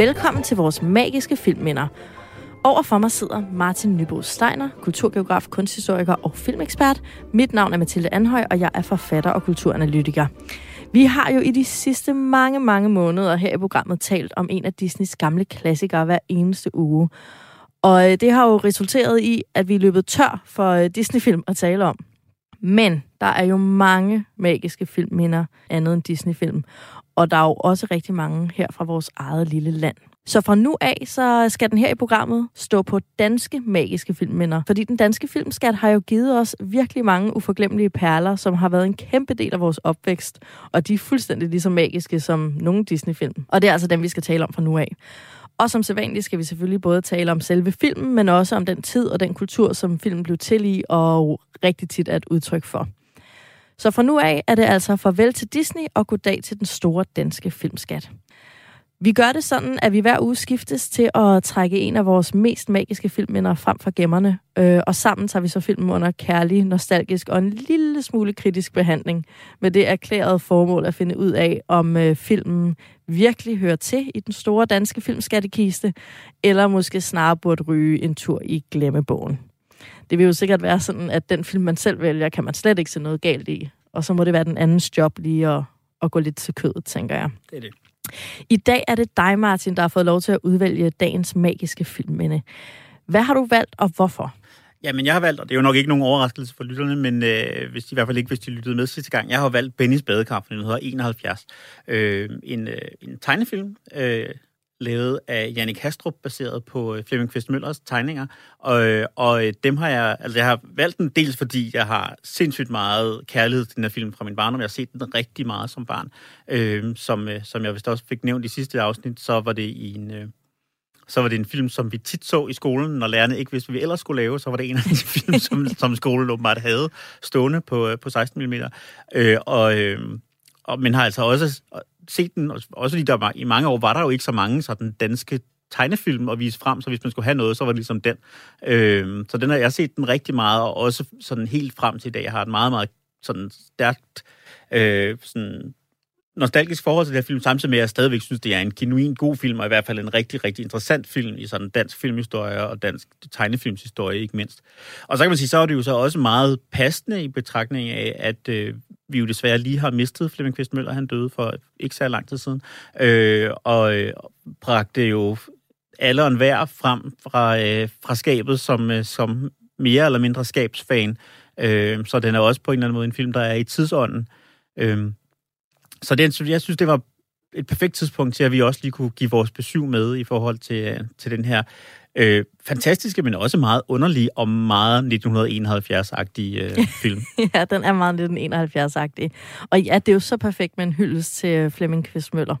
Velkommen til vores magiske filmminder. Over for mig sidder Martin Nybo Steiner, kulturgeograf, kunsthistoriker og filmekspert. Mit navn er Mathilde Anhøj, og jeg er forfatter og kulturanalytiker. Vi har jo i de sidste mange, mange måneder her i programmet talt om en af Disneys gamle klassikere hver eneste uge. Og øh, det har jo resulteret i, at vi er løbet tør for øh, Disney-film at tale om. Men der er jo mange magiske filmminder andet end Disney-film. Og der er jo også rigtig mange her fra vores eget lille land. Så fra nu af, så skal den her i programmet stå på danske magiske filmminder. Fordi den danske filmskat har jo givet os virkelig mange uforglemmelige perler, som har været en kæmpe del af vores opvækst. Og de er fuldstændig lige så magiske som nogle Disney-film. Og det er altså dem, vi skal tale om fra nu af. Og som sædvanligt skal vi selvfølgelig både tale om selve filmen, men også om den tid og den kultur, som filmen blev til i, og rigtig tit er et udtryk for. Så fra nu af er det altså farvel til Disney og goddag til den store danske filmskat. Vi gør det sådan, at vi hver uge skiftes til at trække en af vores mest magiske filmminder frem fra gemmerne, øh, og sammen tager vi så filmen under kærlig, nostalgisk og en lille smule kritisk behandling, med det erklærede formål at finde ud af, om øh, filmen virkelig hører til i den store danske filmskattekiste, eller måske snarere burde ryge en tur i glemmebogen. Det vil jo sikkert være sådan, at den film, man selv vælger, kan man slet ikke se noget galt i, og så må det være den andens job lige at, at gå lidt til kødet, tænker jeg. Det er det. I dag er det dig, Martin, der har fået lov til at udvælge dagens magiske filmminde. Hvad har du valgt, og hvorfor? Jamen, jeg har valgt, og det er jo nok ikke nogen overraskelse for lytterne, men øh, hvis de, i hvert fald ikke, hvis de lyttede med sidste gang, jeg har valgt Bennys badekar fra 1971. Øh, en, øh, en tegnefilm, øh, lavet af Jannik Hastrup, baseret på øh, Flemming Kvist Møllers tegninger. Og, øh, og øh, dem har jeg, altså jeg har valgt den dels, fordi jeg har sindssygt meget kærlighed til den her film fra min barndom. Jeg har set den rigtig meget som barn. Øhm, øh, som, som jeg vist også fik nævnt i sidste afsnit, så var det i en... Øh, så var det en film, som vi tit så i skolen, når lærerne ikke vidste, hvad vi ellers skulle lave, så var det en af de film, som, som skolen åbenbart havde stående på, på 16 mm. Øh, og, øh, og, men har altså også set den, også fordi der var, i mange år var der jo ikke så mange sådan danske tegnefilm at vise frem, så hvis man skulle have noget, så var det ligesom den. Øh, så den har jeg set den rigtig meget, og også sådan helt frem til i dag. Jeg har et meget, meget sådan stærkt øh, sådan nostalgisk forhold til den her film, samtidig med, at jeg stadigvæk synes, det er en genuin god film, og i hvert fald en rigtig, rigtig interessant film i sådan dansk filmhistorie og dansk tegnefilmshistorie, ikke mindst. Og så kan man sige, så er det jo så også meget passende i betragtning af, at øh, vi jo desværre lige har mistet Flemming Kvist Møller, han døde for ikke så lang tid siden, øh, og øh, bragte jo alle og enhver frem fra, øh, fra skabet som, øh, som mere eller mindre skabsfan. Øh, så den er også på en eller anden måde en film, der er i tidsånden. Øh, så det, jeg synes, det var et perfekt tidspunkt til, at vi også lige kunne give vores besøg med i forhold til, til den her øh, fantastiske, men også meget underlige og meget 1971-agtige øh, film. ja, den er meget 1971-agtig. Og ja, det er jo så perfekt med en hyldest til Flemming Kvist Møller.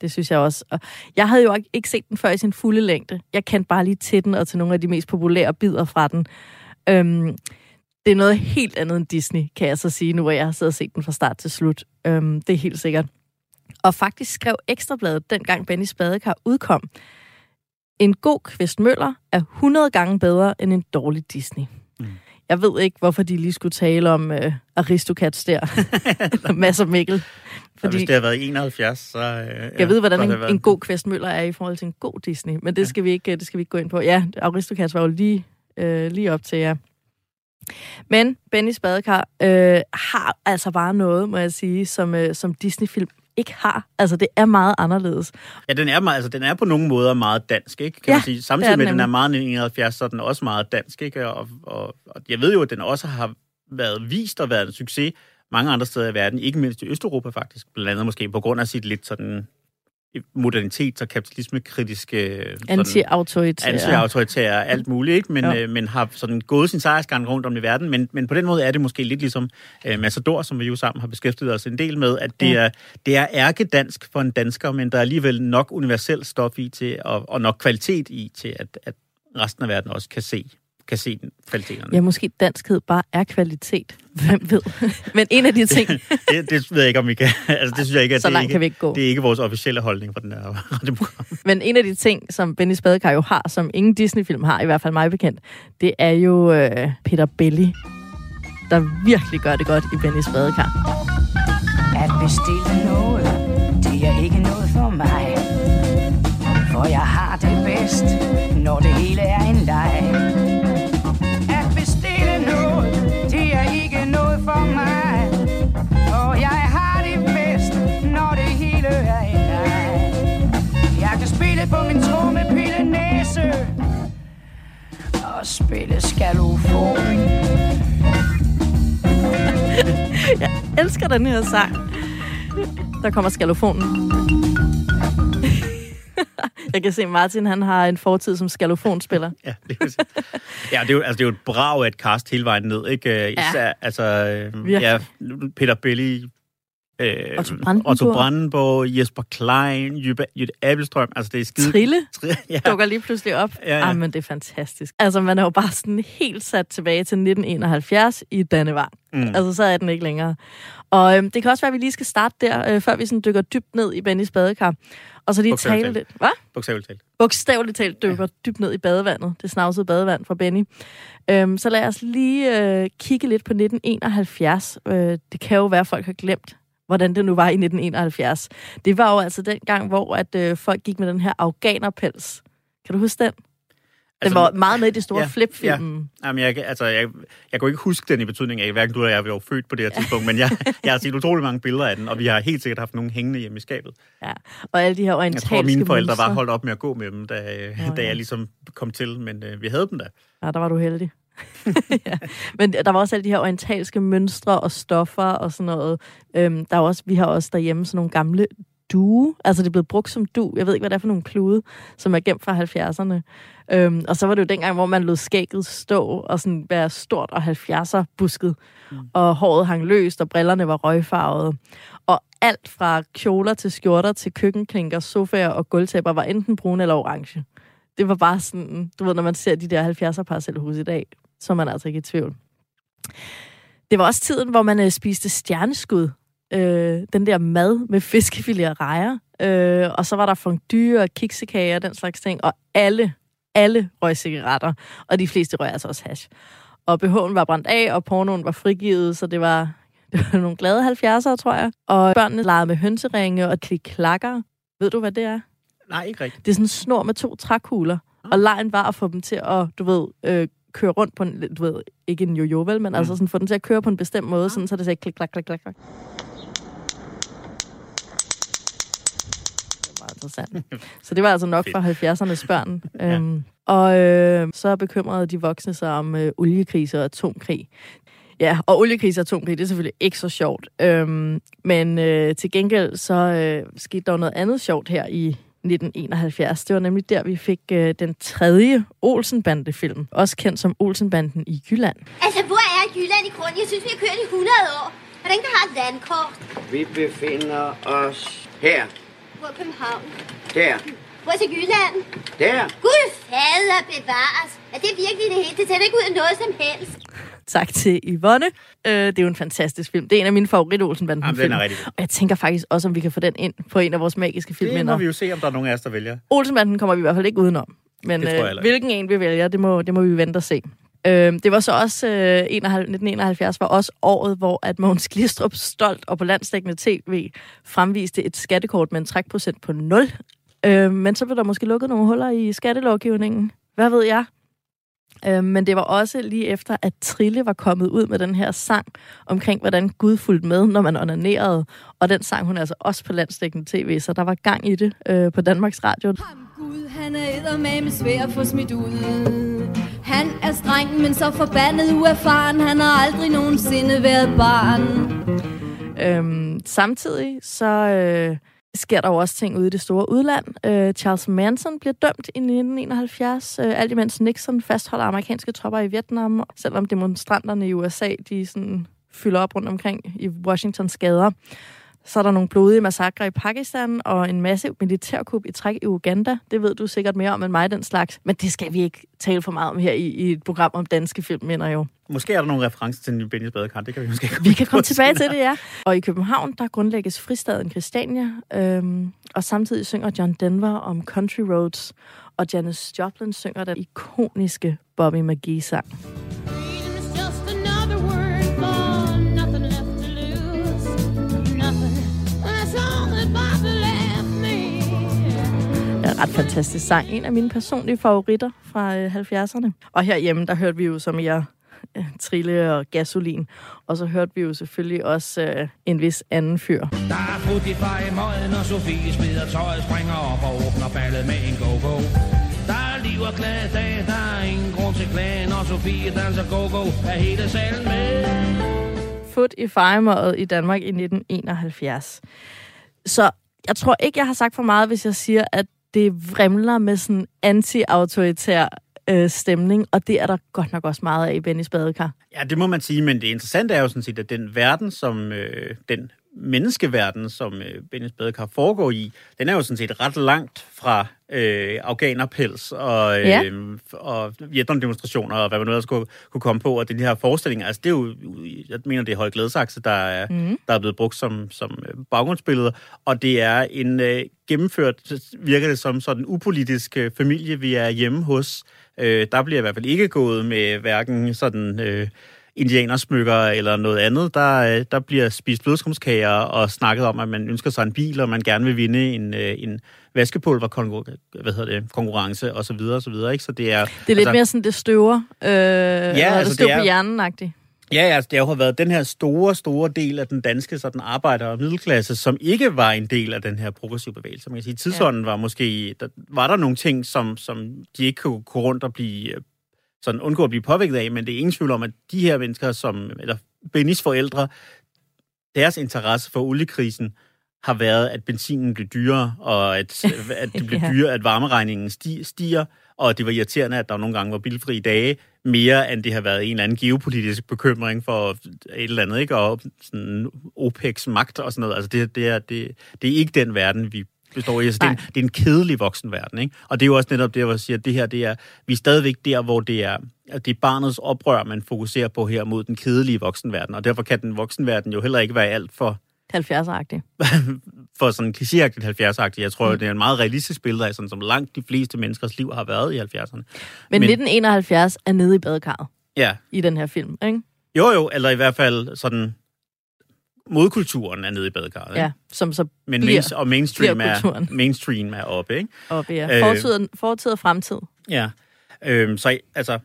Det synes jeg også. Og jeg havde jo ikke set den før i sin fulde længde. Jeg kendte bare lige til den og til nogle af de mest populære bidder fra den. Øhm, det er noget helt andet end Disney, kan jeg så sige, nu hvor jeg har siddet og set den fra start til slut. Øhm, det er helt sikkert. Og faktisk skrev Ekstrabladet, dengang Benny Spadekar udkom, en god Kvist Møller er 100 gange bedre end en dårlig Disney. Mm. Jeg ved ikke, hvorfor de lige skulle tale om øh, Aristocats der. Masser Mikkel. Fordi, hvis det har været 71, så... Øh, jeg ja, ved, hvordan en, en god Kvist Møller er i forhold til en god Disney. Men det skal, vi ikke, det skal vi ikke gå ind på. Ja, Aristocats var jo lige, øh, lige op til jer. Ja. Men Benny Spadekar øh, har altså bare noget, må jeg sige, som, øh, som Disney-film ikke har. Altså, det er meget anderledes. Ja, den er, meget, altså, den er på nogle måder meget dansk, ikke? Kan ja, man sige. Samtidig med, at den er meget 71, så er den også meget dansk, ikke? Og, og, og jeg ved jo, at den også har været vist og været en succes mange andre steder i verden, ikke mindst i Østeuropa faktisk, blandt andet måske på grund af sit lidt sådan modernitets- og kapitalismekritiske... Anti-autoritære. Anti-autoritære, alt muligt, ikke? Men, øh, men har sådan gået sin sejrsgang rundt om i verden. Men, men på den måde er det måske lidt ligesom øh, Massador, som vi jo sammen har beskæftiget os en del med, at det, ja. er, det er ærkedansk for en dansker, men der er alligevel nok universel stof i til, og, og nok kvalitet i til, at, at resten af verden også kan se kan se kvaliteterne. Ja, måske danskhed bare er kvalitet. Hvem ved? Men en af de ting... det, det, ved jeg ikke, om vi kan... Altså, det synes jeg ikke, at Så det, langt ikke, kan vi ikke gå. det er ikke vores officielle holdning for den her radioprogram. Men en af de ting, som Benny Spadekar jo har, som ingen Disney-film har, i hvert fald mig bekendt, det er jo øh, Peter Belli, der virkelig gør det godt i Benny Spadekar. At bestille noget, det er ikke noget for mig. Spille skalofon. Jeg elsker den her sang. Der kommer skalofonen. Jeg kan se, Martin han har en fortid som skalofonspiller. Ja, det er, jo- ja, det er jo, altså, det er jo et brag af et cast hele vejen ned, ikke? Især, altså, øh, Virkelig. ja, Peter Belli, øh, Otto Brandenburg. Otto Brandenborg, Jesper Klein, Jytte, Jytte Abelstrøm, altså det er skide... Trille Trille, ja. dukker lige pludselig op. Ja, ja. Ah, men det er fantastisk. Altså, man er jo bare sådan helt sat tilbage til 1971 i Dannevang. Mm. Altså, så er den ikke længere. Og øhm, det kan også være, at vi lige skal starte der, øh, før vi sådan dykker dybt ned i Bennys badekar. Og så lige Bogstaveligt tale lidt... Hvad? Bogstaveligt talt. bogstaveligt talt dykker ja. dybt ned i badevandet, det snavsede badevand fra Benny. Øhm, så lad os lige øh, kigge lidt på 1971. Øh, det kan jo være, at folk har glemt, hvordan det nu var i 1971. Det var jo altså den gang, hvor at, øh, folk gik med den her afghanerpels. Kan du huske den? Den Altså, var meget med i det store ja, ja, flipfilm. Jamen, jeg, altså, jeg, jeg kunne ikke huske den i betydning af, hverken du eller jeg var født på det her tidspunkt, men jeg, jeg har set utrolig mange billeder af den, og vi har helt sikkert haft nogen hængende hjemme i skabet. Ja. Og alle de her Jeg orientalske tror, mine forældre var holdt op med at gå med dem, da, da ja. jeg ligesom kom til, men øh, vi havde dem da. Ja, der var du heldig. ja. Men der var også alle de her orientalske mønstre og stoffer og sådan noget. Øhm, der er også, vi har også derhjemme sådan nogle gamle due. Altså det er blevet brugt som du. Jeg ved ikke, hvad det er for nogle klude, som er gemt fra 70'erne. Øhm, og så var det jo dengang, hvor man lod skægget stå og sådan være stort og 70'er busket. Mm. Og håret hang løst, og brillerne var røgfarvede. Og alt fra kjoler til skjorter til køkkenklinker, sofaer og gulvtæpper var enten brune eller orange. Det var bare sådan, du ved, når man ser de der 70'er parcelhus i dag, så er man altså ikke i tvivl. Det var også tiden, hvor man øh, spiste stjerneskud. Øh, den der mad med fiskefilet og rejer. Øh, og så var der fondue og kiksekager og den slags ting. Og alle, alle røg cigaretter. Og de fleste røg altså også hash. Og BH'en var brændt af, og pornoen var frigivet, så det var, det var nogle glade 70'ere, tror jeg. Og børnene legede med hønseringe og klik-klakker. Ved du, hvad det er? Nej, ikke rigtigt. Det er sådan en snor med to trækugler. Og lejen var at få dem til at, du ved, øh, køre rundt på en, du ved, ikke en jojo vel, men mm. altså sådan få den til at køre på en bestemt måde, sådan, så det sagde klik, klak, klak, klak, klak. Det var interessant. Så det var altså nok for 70'ernes børn. Øhm, og øh, så bekymrede de voksne sig om øh, oliekrise og atomkrig. Ja, og oliekrise og atomkrig, det er selvfølgelig ikke så sjovt. Øhm, men øh, til gengæld så øh, skete der noget andet sjovt her i 1971. Det var nemlig der, vi fik øh, den tredje Olsenbande-film, også kendt som Olsenbanden i Jylland. Altså, hvor er Jylland i grunden? Jeg synes, vi har kørt i 100 år. Er der har et landkort? Vi befinder os her, Hvor er København? der, Hvor er Jylland? der. Gud fader bevares. Er det virkelig det hele? Det ser da ikke ud af noget som helst. Tak til Yvonne. Øh, det er jo en fantastisk film. Det er en af mine favorit olsenbanden Jamen, er god. Og jeg tænker faktisk også, om vi kan få den ind på en af vores magiske Det må vi jo se, om der er nogen af os, der vælger. Olsenbanden kommer vi i hvert fald ikke udenom. Men øh, hvilken en vi vælger, det må, det må vi vente og se. Øh, det var så også, øh, 1971 var også året, hvor at Mogens Glistrup stolt og på landstækkende tv fremviste et skattekort med en trækprocent på 0. Øh, men så blev der måske lukket nogle huller i skattelovgivningen. Hvad ved jeg? Øh, men det var også lige efter, at Trille var kommet ud med den her sang omkring, hvordan Gud fulgte med, når man onanerede. Og den sang hun altså også på landstækkende tv, så der var gang i det øh, på Danmarks Radio. Ham Gud, han er eddermame svær at få smidt ud. Han er streng, men så forbandet uerfaren. Han har aldrig nogensinde været barn. Øhm, samtidig så øh, sker der jo også ting ude i det store udland. Øh, Charles Manson bliver dømt i 1971, øh, alt imens Nixon fastholder amerikanske tropper i Vietnam, selvom demonstranterne i USA de sådan fylder op rundt omkring i Washingtons gader. Så er der nogle blodige massakre i Pakistan og en massiv militærkup i træk i Uganda. Det ved du sikkert mere om end mig, den slags. Men det skal vi ikke tale for meget om her i, i et program om danske film, mener jo. Måske er der nogle referencer til en Benny's badekar. Det kan vi måske Vi kan komme tilbage til det, ja. Og i København, der grundlægges fristaden Christiania, øhm, og samtidig synger John Denver om Country Roads, og Janis Joplin synger den ikoniske Bobby McGee-sang. Ja, ret fantastisk sang. En af mine personlige favoritter fra øh, 70'erne. Og herhjemme, der hørte vi jo som jeg øh, Trille og Gasolin. Og så hørte vi jo selvfølgelig også øh, en vis anden fyr. Der er fut i møden, og Sofie smider tøjet, springer op og åbner ballet med en go-go. Der er liv og glade dag, der er ingen grund til klagen, og Sofie danser go-go, er hele salen med. Fut i fejemøjet i Danmark i 1971. Så jeg tror ikke, jeg har sagt for meget, hvis jeg siger, at det vrimler med sådan anti-autoritær øh, stemning, og det er der godt nok også meget af i Bennys badekar. Ja, det må man sige, men det interessante er jo sådan set, at den verden, som øh, den menneskeverden, som øh, Bennis Badekar foregår i, den er jo sådan set ret langt fra øh, afghanerpels og, øh, Ja. og Vietnam-demonstrationer og hvad man nu ellers kunne, kunne komme på, og den her forestilling, altså det er jo, jeg mener, det er Høje Glædesakse, der er, mm. der er blevet brugt som, som øh, baggrundsbilleder, og det er en øh, gennemført, virker det som sådan upolitisk øh, familie, vi er hjemme hos. Øh, der bliver i hvert fald ikke gået med hverken sådan... Øh, indianersmykker eller noget andet. Der, øh, der bliver spist blødskumskager og snakket om, at man ønsker sig en bil, og man gerne vil vinde en, øh, en vaskepulver hvad hedder det, konkurrence og så videre og så videre. Ikke? Så det er, Det er lidt altså, mere sådan, det støver, øh, ja, altså, det støv det er- på hjernen-agtigt. Ja, altså, det har jo været den her store, store del af den danske sådan, arbejder- og middelklasse, som ikke var en del af den her progressive bevægelse. Man kan sige, tidsånden var måske, der, var der nogle ting, som, som de ikke kunne gå rundt og blive, sådan undgå at blive påvirket af, men det er ingen tvivl om, at de her mennesker, som, eller Bennys forældre, deres interesse for oliekrisen har været, at benzinen blev dyrere, og at, at det blev Ja. dyrere, at varmeregningen sti- stiger, og det var irriterende, at der nogle gange var bilfri dage, mere end det har været en eller anden geopolitisk bekymring for et eller andet, ikke? Og sådan OPEC's magt og sådan noget. Altså, det, det, er, det, det er ikke den verden, vi består i. Altså, det, er en, det er en kedelig voksenverden, ikke? Og det er jo også netop det, hvor jeg siger, at det her, det er, vi er stadigvæk der, hvor det er, at det er barnets oprør, man fokuserer på her mod den kedelige voksenverden, og derfor kan den voksenverden jo heller ikke være alt for 70'er-agtigt. for sådan klichéagtigt 70'agtigt. Jeg tror, mm. det er en meget realistisk billede af, sådan, som langt de fleste menneskers liv har været i 70'erne. Men, Men- 1971 er nede i badekarret Ja, i den her film, ikke? jo jo, eller i hvert fald sådan modkulturen er nede i badekarret. Ja, som så Men bliver main, og mainstream bliver er, kulturen. mainstream er oppe, ikke? oppe, ja. Øh. Fortid, fortid og fremtid. Ja. Øhm, så altså,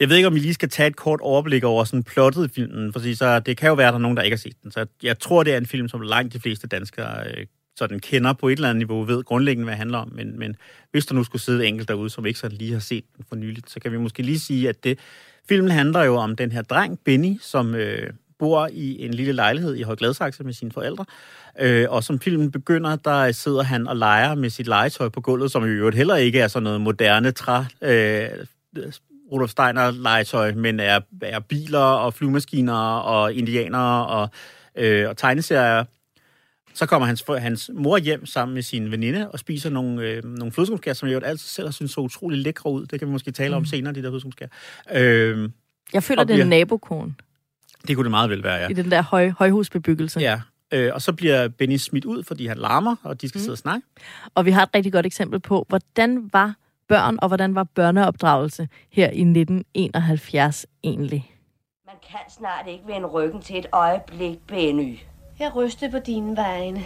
jeg ved ikke, om vi lige skal tage et kort overblik over sådan plottet i filmen, for så det kan jo være, at der er nogen, der ikke har set den. Så jeg tror, det er en film, som langt de fleste danskere øh, sådan kender på et eller andet niveau, ved grundlæggende, hvad det handler om. Men, men hvis der nu skulle sidde enkelt derude, som ikke sådan lige har set den for nyligt, så kan vi måske lige sige, at det, filmen handler jo om den her dreng, Benny, som øh, bor i en lille lejlighed i Højgladsaxe med sine forældre. Øh, og som filmen begynder, der sidder han og leger med sit legetøj på gulvet, som i øvrigt heller ikke er sådan noget moderne træ, øh, Rudolf Steiner legetøj, men er, er biler og flyvemaskiner og indianere og, øh, og tegneserier. Så kommer hans, hans mor hjem sammen med sin veninde og spiser nogle, øh, nogle flødeskumskær, som jeg jo altid selv har synes så utrolig lækre ud. Det kan vi måske tale om senere, de der flødeskumskær. Øh, Jeg føler, det er en nabokone det kunne det meget vel være, ja. i den der høj, højhusbebyggelse. Ja, øh, og så bliver Benny smidt ud, fordi han larmer, og de skal mm. sidde og snakke. Og vi har et rigtig godt eksempel på, hvordan var børn og hvordan var børneopdragelse her i 1971 egentlig. Man kan snart ikke vende ryggen til et øjeblik, Benny. Jeg ryste på dine vegne.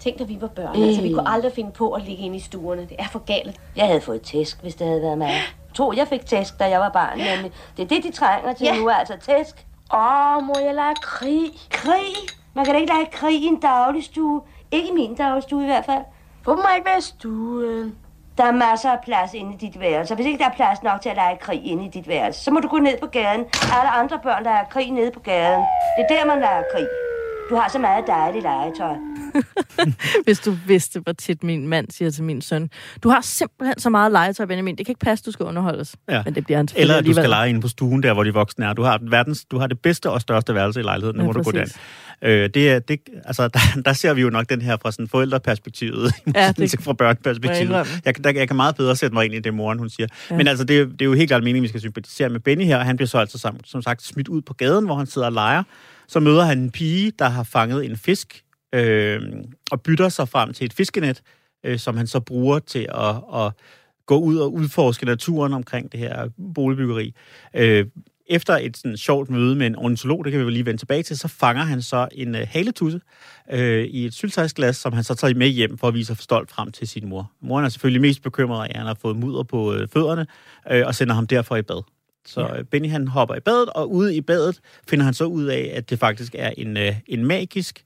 Tænk, da vi var børn. Mm. Altså, vi kunne aldrig finde på at ligge inde i stuerne. Det er for galt. Jeg havde fået tæsk, hvis det havde været mig. To, jeg fik tæsk, da jeg var barn, nemlig. Det er det, de trænger til ja. nu, altså tæsk. Åh, må jeg lege krig? Krig? Man kan da ikke lege krig i en dagligstue. Ikke i min dagligstue i hvert fald. Hvor må ikke være i stuen? Der er masser af plads inde i dit værelse. Hvis ikke der er plads nok til at lege krig inde i dit værelse, så må du gå ned på gaden. Alle andre børn, der er krig nede på gaden. Det er der, man leger krig. Du har så meget dejligt legetøj. Hvis du vidste, hvor tit min mand siger til min søn, du har simpelthen så meget legetøj, Benjamin. Det kan ikke passe, du skal underholdes. Ja. Men det bliver han Eller at du skal lege inde på stuen, der hvor de voksne er. Du har, verdens, du har det bedste og største værelse i lejligheden. Nu Ja, må du gå den. præcis. Øh, det er, det, altså, der, der, ser vi jo nok den her fra sådan forældreperspektivet, Ja, det- fra børneperspektivet. Jeg, der, jeg kan meget bedre sætte mig ind i det, moren hun siger. Ja. Men altså, det, er- det er jo helt klart meningen, vi skal sympatisere med Benny her. Han bliver så altså som, som sagt smidt ud på gaden, hvor han sidder og leger. Så møder han en pige, der har fanget en fisk, øh, og bytter sig frem til et fiskenet, øh, som han så bruger til at, at gå ud og udforske naturen omkring det her boligbyggeri. Øh, efter et sådan sjovt møde med en ornitolog, det kan vi jo lige vende tilbage til, så fanger han så en øh, haletusse øh, i et syltejsglas, som han så tager med hjem for at vise sig stolt frem til sin mor. Moren er selvfølgelig mest bekymret af, at han har fået mudder på øh, fødderne, øh, og sender ham derfor i bad. Så Ja. ja. Benny han hopper i badet, og ude i badet finder han så ud af, at det faktisk er en, øh, en magisk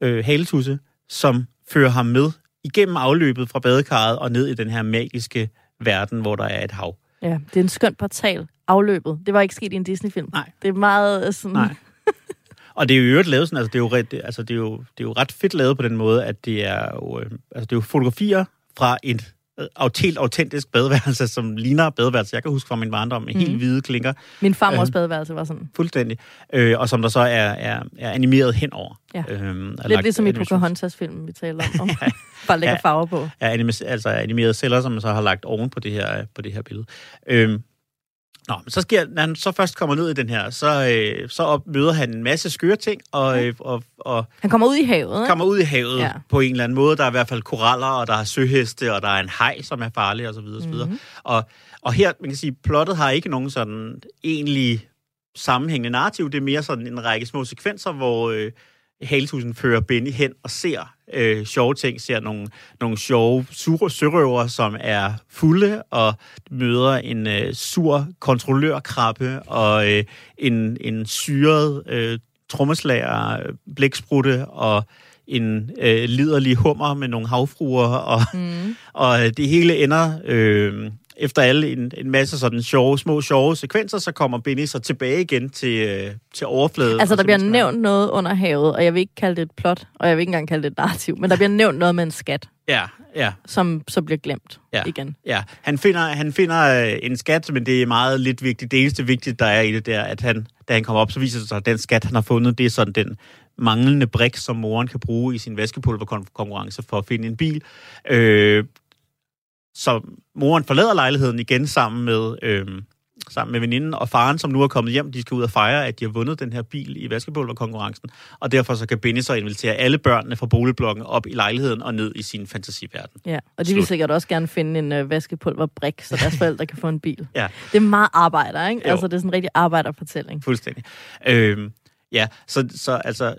øh, haletusse, som fører ham med igennem afløbet fra badekarret og ned i den her magiske verden, hvor der er et hav. Ja, det er en skøn portal. Afløbet. Det var ikke sket i en Disney-film. Nej. Det er meget øh, sådan... Nej. Og det er jo øvrigt lavet sådan, altså det er jo ret, altså det er jo, det er jo ret fedt lavet på den måde, at det er jo, øh, altså det er jo fotografier fra et øh, helt autentisk badeværelse, som ligner badeværelse. Jeg kan huske fra min barndom med helt Mhm. hvide klinker, Min farmors Øh. badeværelse var sådan. fuldstændig, øh, og som der så er, er, er animeret henover. Ja. Øhm, Lidt lagt ligesom i Pocahontas-filmen, vi taler om. Bare lægger Ja. farver på. er anime, altså animerede celler, som man så har lagt oven på det her, på det her billede. Øhm, Nå, men så sker, når han så først kommer ned i den her, så, øh, så op, møder han en masse skøre ting, og, øh, og, og Han kommer ud i havet, ikke? kommer ud i havet Ja. på en eller anden måde. Der er i hvert fald koraller, og der er søheste, og der er en haj, som er farlig, og så videre, og så videre. Mhm. Og, og her, man kan sige, plottet har ikke nogen sådan egentlig sammenhængende narrativ. Det er mere sådan en række små sekvenser, hvor øh, Haletusen fører Benny hen og ser øh, sjove ting, ser nogle, nogle sjove sur- sørøver, som er fulde, og møder en øh, sur kontrollørkrabbe, og øh, en, en syret øh, trommeslager, blæksprutte, og en øh, liderlig hummer med nogle havfruer, og, Mm. og øh, det hele ender øh, efter alle en, en masse sådan sjove, små sjove sekvenser, så kommer Benny så tilbage igen til, øh, til overfladen. Altså, der bliver nævnt noget under havet, og jeg vil ikke kalde det et plot, og jeg vil ikke engang kalde det et narrativ, men der bliver nævnt noget med en skat, Ja, ja, som så bliver glemt Ja. igen. ja. Han finder, han finder øh, en skat, men det er meget lidt vigtigt. Det eneste vigtige, der er i det, der, at han, da han kommer op, så viser det sig, at den skat, han har fundet, det er sådan den manglende brik, som moren kan bruge i sin vaskepulverkonkurrence for at finde en bil. Øh, så moren forlader lejligheden igen sammen med, øh, sammen med veninden og faren, som nu er kommet hjem. De skal ud og fejre, at de har vundet den her bil i vaskepulverkonkurrencen. Og derfor så kan Benny så invitere alle børnene fra boligblokken op i lejligheden og ned i sin fantasiverden. Ja, og de vil Slut. sikkert også gerne finde en øh, vaskepulverbrik, så deres forældre kan få en bil. Ja. Det er meget arbejder, ikke? Jo. Altså, det er sådan en rigtig arbejderfortælling. Fuldstændig. Øhm, ja, så, så altså,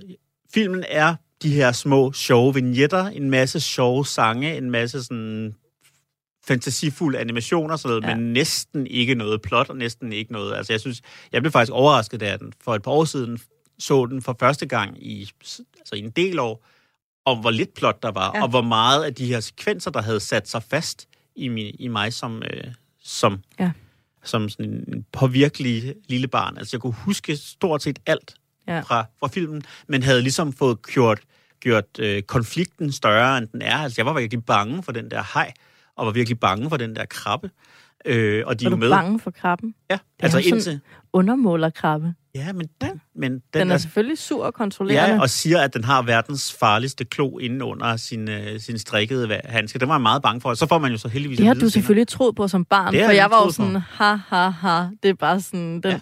filmen er de her små sjove vignetter, en masse sjove sange, en masse sådan fantasifulde animationer, sådan noget, Ja. men næsten ikke noget plot, og næsten ikke noget. Altså, jeg synes, jeg blev faktisk overrasket, jeg den for et par år siden så den for første gang i, altså i en del år, om hvor lidt plot der var, Ja. og hvor meget af de her sekvenser, der havde sat sig fast i, mi, i mig som, øh, som, Ja. som sådan en påvirkelig lille barn. Altså, jeg kunne huske stort set alt Ja. fra, fra filmen, men havde ligesom fået gjort, gjort øh, konflikten større, end den er. Altså, jeg var virkelig bange for den der haj, og var virkelig bange for den der krabbe. Øh, og de Er er du med. bange for krabben? Ja, altså jo sådan- indtil... Undermålerkrabbe. Ja, men den, men den, Den er er, selvfølgelig sur og kontrollerende. Ja, og siger, at den har verdens farligste klo inde under sin, øh, sin strikkede handske. Den var jeg meget bange for. Så får man jo så heldigvis Det har du selvfølgelig troet på som barn, Det for jeg jeg var jo på. sådan, ha, ha, ha. Det er bare sådan, den, ja.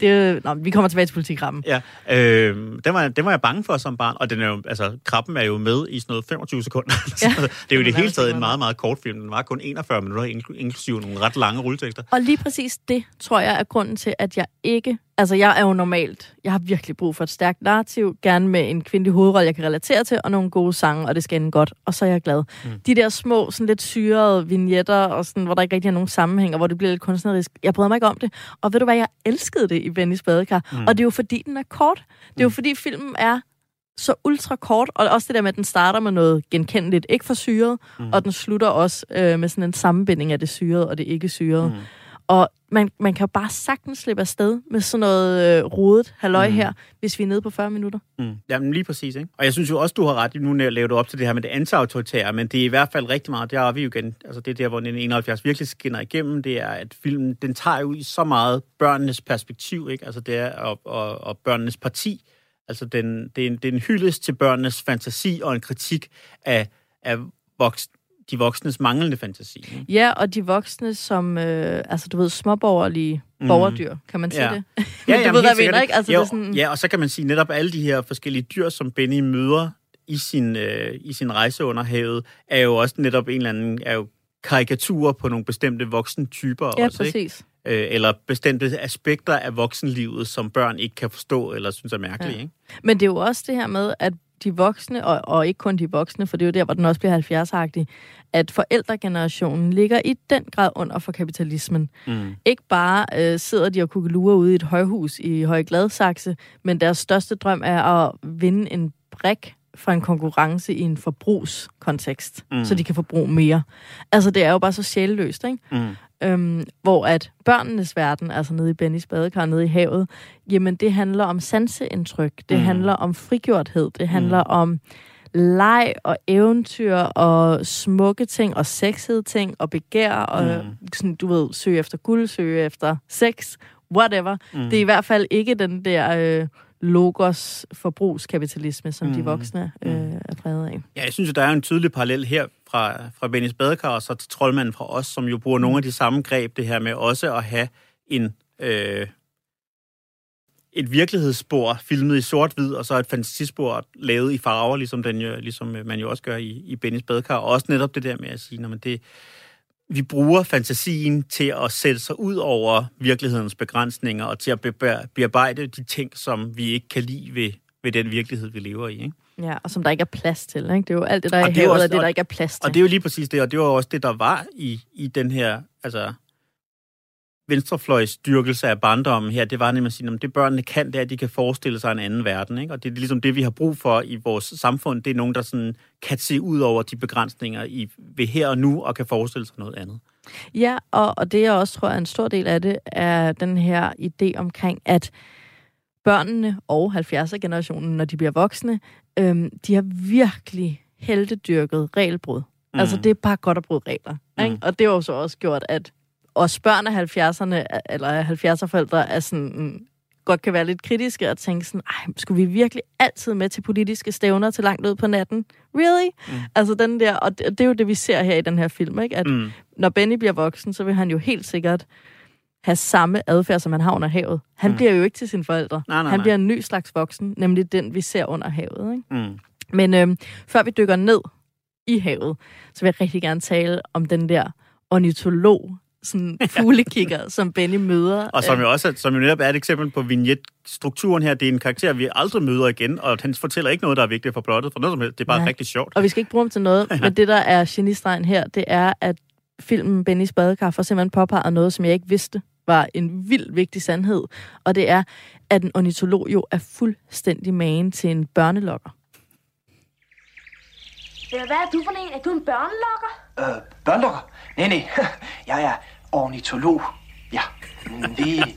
Det, nå, vi kommer tilbage til politikrammen. Ja, øh, den, var, den var jeg bange for som barn, og den er jo, altså, krabben er jo med i sådan noget 25 sekunder. Ja. Det er jo i det hele taget en meget. meget, kort film. Den var kun 41 minutter, inkl- inklusive nogle ret lange rulletekster. Og lige præcis det, tror jeg, er grunden til, at jeg ikke... Altså, jeg er jo normalt... Jeg har virkelig brug for et stærkt narrativ, gerne med en kvindelig hovedrolle, jeg kan relatere til, og nogle gode sange, og det skal ende godt, og så er jeg glad. Mm. De der små, sådan lidt syrede vignetter, og sådan, hvor der ikke rigtig er nogen sammenhæng, og hvor det bliver lidt kunstnerisk, jeg bryder mig ikke om det. Og ved du hvad, jeg elskede det i Bennys badekar. Mm. Og det er jo fordi, den er kort. Det er jo fordi, filmen er så ultra kort, og også det der med, at den starter med noget genkendeligt, ikke for syret, mm. og den slutter også øh, med sådan en sammenbinding af det syrede og det ikke syrede. Mm. Og man, man kan jo bare sagtens slippe afsted med sådan noget øh, rodet halløj mm. her, hvis vi er nede på 40 minutter. Mm. Jamen lige præcis, ikke? Og jeg synes jo også, du har ret. Nu laver du op til det her med det anti-autoritære, men det er i hvert fald rigtig meget, der er vi jo igen, altså det er der, hvor 1971 virkelig skinner igennem, det er, at filmen, den tager jo i så meget børnenes perspektiv, ikke? Altså det er, og, og, og børnenes parti. Altså den, det, er en, det er en hyldest til børnenes fantasi og en kritik af, af voks, de voksnes manglende fantasi. Ikke? Ja, og de voksne som, øh, altså du ved, småborgerlige mm. borgerdyr, kan man sige Ja. det? Ja, Men du jamen, ved, helt hvad jeg mener, ikke? Altså, jo, det er sådan... Ja, og så kan man sige netop alle de her forskellige dyr, som Benny møder i sin, øh, i sin rejse under havet, er jo også netop en eller anden, er jo karikaturer på nogle bestemte voksne typer Ja, også, ikke? præcis. øh, eller bestemte aspekter af voksenlivet, som børn ikke kan forstå eller synes er mærkelige. Ja. Ikke? Men det er jo også det her med, at de voksne, og, og ikke kun de voksne, for det er jo der, hvor den også bliver 70-agtig, at forældregenerationen ligger i den grad under for kapitalismen. Mm. Ikke bare øh, sidder de og kukkelurer ude i et højhus i Høje Gladsaxe, men deres største drøm er at vinde en brik fra en konkurrence i en forbrugskontekst, mm. så de kan forbruge mere. Altså, det er jo bare så sjælløst, ikke? Mm. Øhm, hvor at børnenes verden, altså nede i Bennys badekar, nede i havet, jamen det handler om sanseindtryk, det Mm. mm. handler om frigjorthed, det handler mm. om leg og eventyr og smukke ting og sexede ting og begær og Mm. sådan, du ved, søge efter guld, søge efter sex, whatever. Mm. Mm. Det er i hvert fald ikke den der øh, logos forbrugskapitalisme, som mm. de Mm. voksne øh, er præget af. Ja, jeg synes jo, der er en tydelig parallel her fra, fra Bennys Badekar og så til Troldmanden fra os, som jo bruger nogle af de samme greb, det her med også at have en, øh, et virkelighedsspor filmet i sort-hvid, og så et fantasispor lavet i farver, ligesom, den jo, ligesom øh, man jo også gør i, i Bennys Badekar. Og også netop det der med at sige, når man det, vi bruger fantasien til at sætte sig ud over virkelighedens begrænsninger, og til at be- bearbejde de ting, som vi ikke kan lide ved, ved den virkelighed, vi lever i. Ikke? Ja, og som der ikke er plads til. Ikke? Det er jo alt det, der er Og i det er også- og det, og- der ikke er plads til. Og det er jo lige præcis det, og det var også det, der var i, i den her altså, venstrefløjs dyrkelse af barndommen her. Det var nemlig at sige, at det børnene kan, det er, at de kan forestille sig en anden verden. Ikke? Og det er ligesom det, vi har brug for i vores samfund. Det er nogen, der sådan kan se ud over de begrænsninger i, ved her og nu, og kan forestille sig noget andet. Ja, og, og det jeg også tror er en stor del af det, er den her idé omkring, at børnene og 70'er-generationen, når de bliver voksne, øhm, de har virkelig heldedyrket regelbrud. Mm. Mm. Altså, det er bare godt at bryde regler. Mm. Ikke? Og det har jo så også gjort, at os børn af 70'erne, eller 70'er-forældre, er sådan, godt kan være lidt kritiske og tænke sådan, ej, skulle vi virkelig altid med til politiske stævner til langt ud på natten? Really? Mm. Altså den der, og det, det er jo det, vi ser her i den her film, ikke? At Mm. når Benny bliver voksen, så vil han jo helt sikkert have samme adfærd, som han har under havet. Han Mm. bliver jo ikke til sine forældre. Nej, nej, han nej. bliver en ny slags voksen, nemlig den, vi ser under havet. Ikke? Mm. Men øhm, før vi dykker ned i havet, så vil jeg rigtig gerne tale om den der ornitolog, sådan fuglekigger, som Benny møder. Og som Øh, jo også som jo netop er et eksempel på vignetstrukturen her. Det er en karakter, vi aldrig møder igen, og han fortæller ikke noget, der er vigtigt for plottet, for noget som helst. Det er bare Nej. rigtig sjovt. Og vi skal ikke bruge ham til noget, men det, der er genistregen her, det er, at filmen Bennys Badekar får simpelthen påpeget noget, som jeg ikke vidste var en vild vigtig sandhed. Og det er, at en ornitolog jo er fuldstændig magen til en børnelokker. Hvad er du for en? Er du en børnelokker? Øh, børnelokker? Nej, nej. Jeg er ornitolog. Ja. Vi,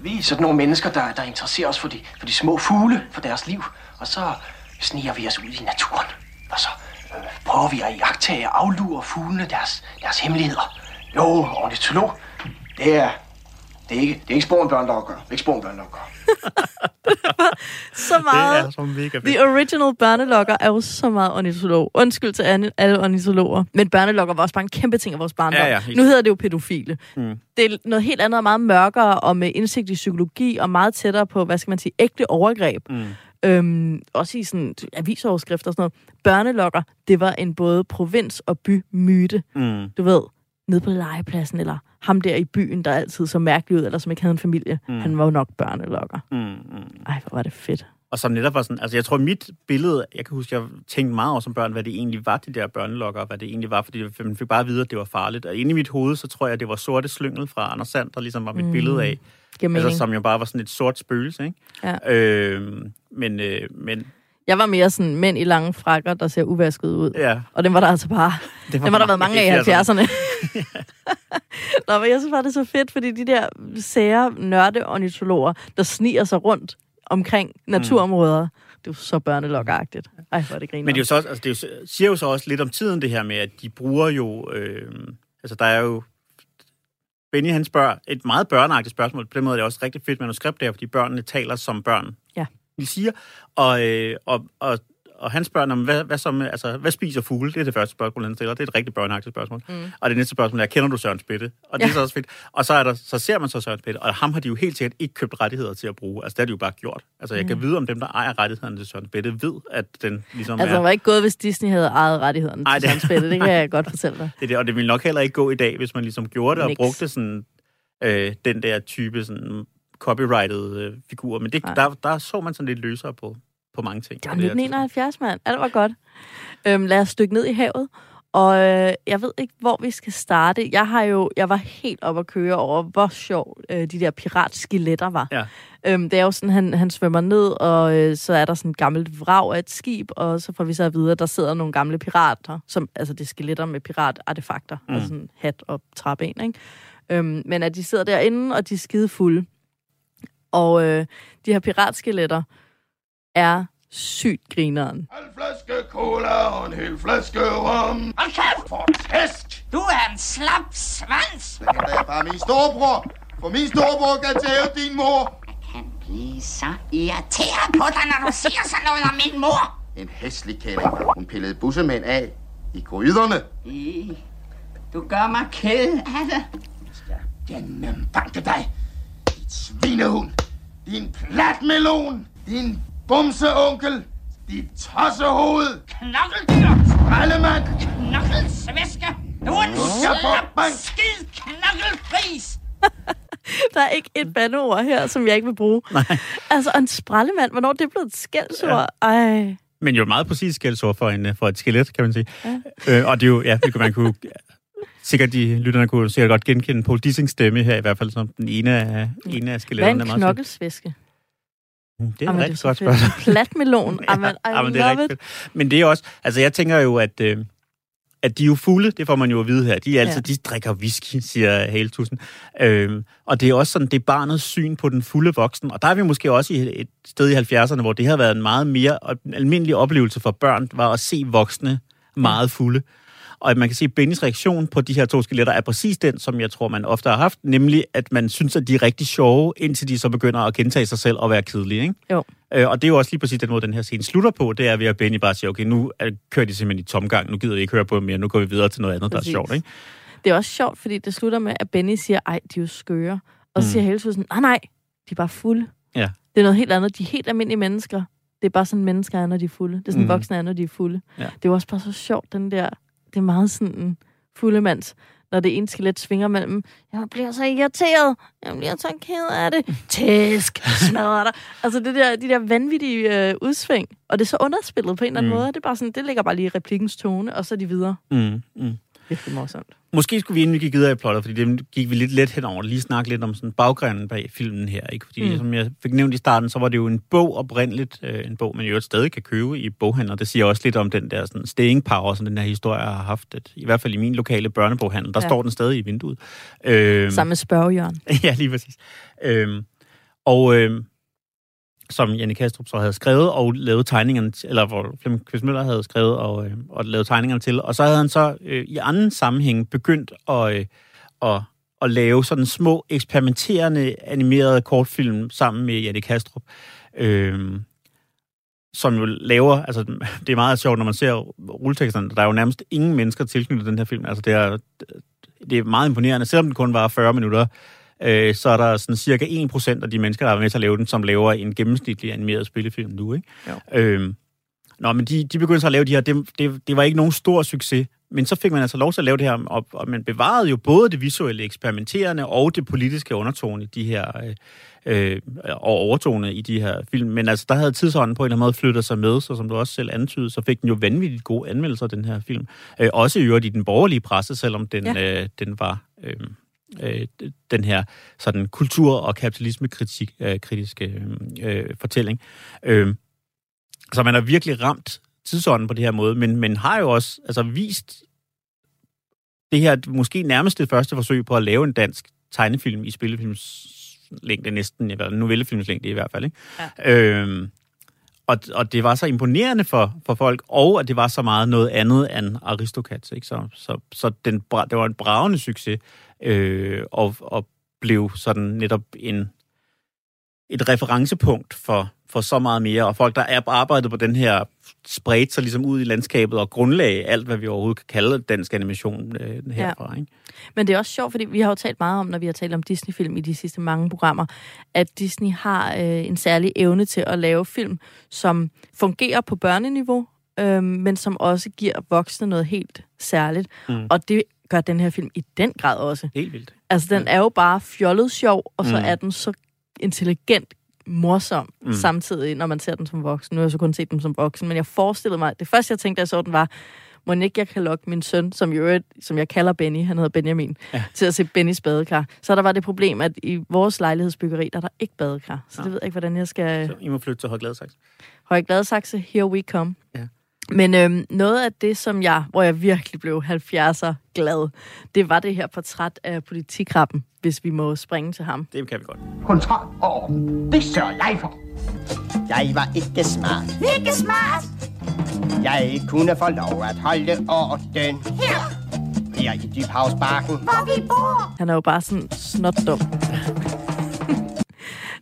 vi er sådan nogle mennesker, der, der interesserer os for de, for de små fugle, for deres liv. Og så sniger vi os ud i naturen. Og så øh, prøver vi at iagtage og aflure fuglene deres, deres hemmeligheder. Jo, ornitolog, det er, det er ikke, det er ikke spor en børnelokker. Det er ikke spor en børnelokker. Så meget. Det er så mega fedt. The original børnelokker er jo så meget ornitolog. Undskyld til alle, alle ornitologer. Men børnelokker var også bare en kæmpe ting af vores barndom. Ja, ja, helt nu hedder det jo pædofile. Mm. Det er noget helt andet og meget mørkere, og med indsigt i psykologi, og meget tættere på, hvad skal man sige, ægte overgreb. Mm. Øhm, også i sådan avisoverskrifter og sådan noget. Børnelokker, det var en både provins- og bymyte. Mm. Du ved, nede på legepladsen, eller ham der i byen, der altid så mærkelig ud, eller som ikke havde en familie. Mm. Han var jo nok børnelokker. Mm. Mm. Ej, hvor var det fedt. Og som netop var sådan, altså jeg tror mit billede, jeg kan huske, jeg tænkte meget over som børn, hvad det egentlig var, de der børnelokker, og hvad det egentlig var, fordi man fik bare at vide, at det var farligt. Og inde i mit hoved, så tror jeg, det var sorte slyngel fra Anders Sand, der ligesom var mit Mm. billede af. Giver. Altså, som jo bare var sådan et sort spøgelse, ikke? Ja. Øh, men, øh, men Jeg var mere sådan mænd i lange frakker, der ser uvasket ud. ja, Og dem var der altså bare... det Dem har der været mange af i 80'erne. 70'erne. Nå, men jeg synes bare, det er så fedt, fordi de der sære nørdeornitologer, der sniger sig rundt omkring naturområder, det er jo så børnelokkeragtigt. Ej, hvor er det griner. Men det er jo så også, altså det er jo, siger jo så også lidt om tiden, det her med, at de bruger jo... Øh, altså, der er jo... Benny, han spørger et meget børneagtigt spørgsmål. På den måde er det også et rigtig fedt manuskript der, fordi børnene taler som børn. Ja. De siger, og, øh, og, og, og han spørger, om, hvad, hvad, med, altså, hvad spiser fugle? Det er det første spørgsmål, han stiller. Det er et rigtig børneagtigt spørgsmål. Mm. Og det næste spørgsmål er, kender du Søren Spætte? Og det Ja. er så også fedt. Og så, er der, så ser man så Søren Spætte, og ham har de jo helt sikkert ikke købt rettigheder til at bruge. Altså, det har de jo bare gjort. Altså, jeg kan Mm. vide, om dem, der ejer rettighederne til Søren Spætte, ved, at den ligesom Altså, er... det var ikke gået, hvis Disney havde ejet rettighederne Ej, til det- sådan spil. Det kan jeg godt fortælle dig. Det er det, og det ville nok heller ikke gå i dag, hvis man ligesom gjorde det og Niks. brugte sådan... øh, den der type sådan copyrighted øh, figur. Men det, Nej. der, der så man sådan lidt løsere på, på mange ting. Det var 1971, mand. Alt var godt. Øhm, lad os dykke ned i havet. Og øh, jeg ved ikke, hvor vi skal starte. Jeg har jo, jeg var helt op at køre over, hvor sjov øh, de der piratskeletter var. Ja. Øhm, det er jo sådan, han, han svømmer ned, og øh, så er der sådan et gammelt vrag af et skib, og så får vi så at vide, at der sidder nogle gamle pirater, som, altså det er skeletter med piratartefakter, mm. Altså sådan hat og træben, ikke? Øhm, men at de sidder derinde, og de er skide fulde. Og øh, de her piratskeletter er sygt grineren. flaske cola og en hel flaske rom. Hold kæft! For tæsk! Du er en slap svans! Det er da bare min storebror. For min storebror kan tæve din mor. Blive så irriteret på dig, når du siger sådan noget om min mor! En hæslig kælling. Hun pillede bussemænd af i gryderne. I, du gør mig ked af det. Den banke dig. Dit svinehund. Din platmelon. Din bumseonkel. Dit tossehoved. Knokkeldyr! Sprallemand. Knokkelsvæske! Du er en slap skid knokkelgris! Der er ikke et bandeord her, som jeg ikke vil bruge. Nej. Altså, en sprallemand, hvornår er det blevet et skældsord? Ej. Men jo et meget præcis skældsord for, en, for et skelet, kan man sige. Ja. Øh, og det er jo, ja, det kunne man kunne... Sikkert de lytterne kunne sikkert godt genkende Paul Dissings stemme her, i hvert fald som den ene af, ene af Hvad er skeletterne. en knokkelsvæske? Fedt. Det er Jamen, et det er rigtig godt spørgsmål. Platmelon. Jamen, I Jamen, det er rigtig fedt. Men det er også... Altså, jeg tænker jo, at... Øh, at de er jo fulde, det får man jo at vide her. De er altså, Ja. de drikker whisky, siger Haletussen. Øhm, og det er også sådan, det er barnets syn på den fulde voksen. Og der er vi måske også i et sted i 70'erne, hvor det har været en meget mere almindelig oplevelse for børn, var at se voksne meget fulde. Og at man kan se, at Bennys reaktion på de her to skeletter er præcis den, som jeg tror, man ofte har haft, nemlig at man synes, at de er rigtig sjove, indtil de så begynder at gentage sig selv og være kedelige. Ikke? Jo. Øh, og det er jo også lige præcis den måde, den her scene slutter på, det er ved at Benny bare siger, okay, nu er- kører de simpelthen i tomgang, nu gider vi ikke høre på dem mere, nu går vi videre til noget andet, Præcis. der er sjovt. Ikke? Det er også sjovt, fordi det slutter med, at Benny siger, ej, de er jo skøre. Og så Mm. siger Helsehusen, nej, nej, de er bare fulde. Ja. Det er noget helt andet. De er helt almindelige mennesker. Det er bare sådan, mennesker er, når de er fulde. Det er sådan, Mm. mm. voksne er, når de er fulde. Ja. Det er jo også bare så sjovt, den der... Det er meget sådan en fuldemands, når det ene skelet svinger mellem, jeg bliver så irriteret, jeg bliver så ked af det, tæsk, smadrer dig. Altså det der, de der vanvittige øh, udsving, og det er så underspillet på en eller anden Mm. måde. Det er bare sådan, det ligger bare lige i replikkens tone, og så er de videre. Mm, mm. Virkelig morsomt. Måske skulle vi, inden vi gik videre i plottet, fordi det gik vi lidt let henover, lige snakke lidt om sådan baggrunden bag filmen her. Ikke? Fordi Mm. som jeg fik nævnt i starten, så var det jo en bog oprindeligt, øh, en bog, man jo stadig kan købe i boghandler. Det siger også lidt om den der sådan, staying power, som den her historie har haft. At, I hvert fald i min lokale børneboghandel, der Ja. står den stadig i vinduet. Øh, Sammen med spørgejørn. ja, lige præcis. Øhm, og øhm, som Janne Kastrup så havde skrevet og lavet tegningerne, til- eller hvor Flemming Kvist Møller havde skrevet og, øh, og lavet tegningerne til. Og så havde han så øh, i anden sammenhæng begyndt at, øh, at, at lave sådan små eksperimenterende animerede kortfilm sammen med Janne Kastrup. Øh, som jo laver, altså det er meget sjovt, når man ser rulleteksterne, der er jo nærmest ingen mennesker tilknyttet den her film. Altså det er, det er meget imponerende, selvom den kun var 40 minutter, øh, så er der sådan cirka 1% af de mennesker, der er med til at lave den, som laver en gennemsnitlig animeret spillefilm nu, ikke? Jo. Øhm, nå, men de, de begyndte så at lave de her, det, det, det var ikke nogen stor succes, men så fik man altså lov til at lave det her, og, og man bevarede jo både det visuelle eksperimenterende og det politiske undertone i de her, øh, øh, og overtone i de her film. Men altså, der havde tidsånden på en eller anden måde flyttet sig med, så som du også selv antydede, så fik den jo vanvittigt gode anmeldelser, den her film. Øh, også i øvrigt i den borgerlige presse, selvom den, Ja. ja. øh, den var... Øh, øh, den her sådan kultur- og kapitalisme-kritik øh, kritiske øh, fortælling. Øh, så man har virkelig ramt tidsånden på det her måde, men, men har jo også altså, vist det her måske nærmest det første forsøg på at lave en dansk tegnefilm i spillefilmslængde næsten, eller novellefilmslængde i hvert fald. Ikke? Ja. Øhm, og, og det var så imponerende for, for folk, og at det var så meget noget andet end Aristocats. Ikke? Så, så, så den, det var en bravende succes, øh, og, og blev sådan netop en, et referencepunkt for, for så meget mere, og folk, der er arbejdet på den her, spredt sig ligesom ud i landskabet og grundlag alt, hvad vi overhovedet kan kalde dansk animation øh, herfra. Ja. Ikke? Men det er også sjovt, fordi vi har jo talt meget om, når vi har talt om Disney-film i de sidste mange programmer, at Disney har øh, en særlig evne til at lave film, som fungerer på børneniveau, øh, men som også giver voksne noget helt særligt. Mm. Og det gør den her film i den grad også. Helt vildt. Altså, den er jo bare fjollet sjov, og så Mm. er den så intelligent morsom Mm. samtidig, når man ser den som voksen. Nu har jeg så kun set den som voksen, men jeg forestillede mig, det første jeg tænkte, da jeg så den var, må ikke jeg kan lokke min søn, som, øvrigt, som jeg kalder Benny, han hedder Benjamin, Ja. ja. til at se Bennys badekar. Så der var det problem, at i vores lejlighedsbyggeri, der er der ikke badekar. Så Nå. det ved jeg ikke, hvordan jeg skal... Så I må flytte til Højgladsaxe. Høje Gladsaxe, here we come. Ja. Men øhm, noget af det, som jeg, hvor jeg virkelig blev 70'er glad, det var det her portræt af politikrabben, hvis vi må springe til ham. Det kan vi godt. Kontrol og orden. Det sørger jeg for. Jeg var ikke smart. Ikke smart. Jeg kunne få lov at holde orden. Her, Her i Dybhavsbakken. hvor vi bor. Han er jo bare sådan snot dum.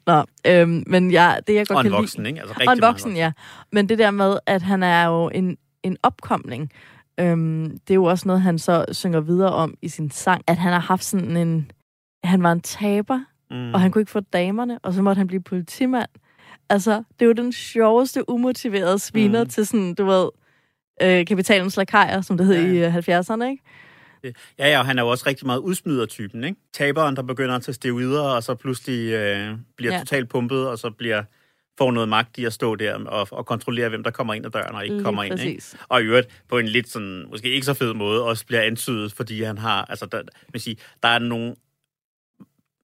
Nå, øhm, men jeg, det jeg godt Og en kan lide- voksen, ikke? Altså rigtig og en voksen, ja. Men det der med, at han er jo en, en opkomling, øhm, det er jo også noget, han så synger videre om i sin sang, at han har haft sådan en... Han var en taber, Mm. og han kunne ikke få damerne, og så måtte han blive politimand. Altså, det er jo den sjoveste, umotiverede sviner Mm. til sådan, du ved, øh, kapitalens lakajer, som det hed Ja. ja. i øh, 70'erne, ikke? Ja, ja, og han er jo også rigtig meget udsmyder-typen, ikke? Taberen, der begynder at tage steroider, og så pludselig øh, bliver ja. Totalt pumpet, og så bliver får noget magt i at stå der og, og kontrollere, hvem der kommer ind ad døren og ikke Lige kommer ind. Ikke? præcis. Og i øvrigt på en lidt sådan, måske ikke så fed måde, også bliver antydet, fordi han har, altså der, man siger, der er nogle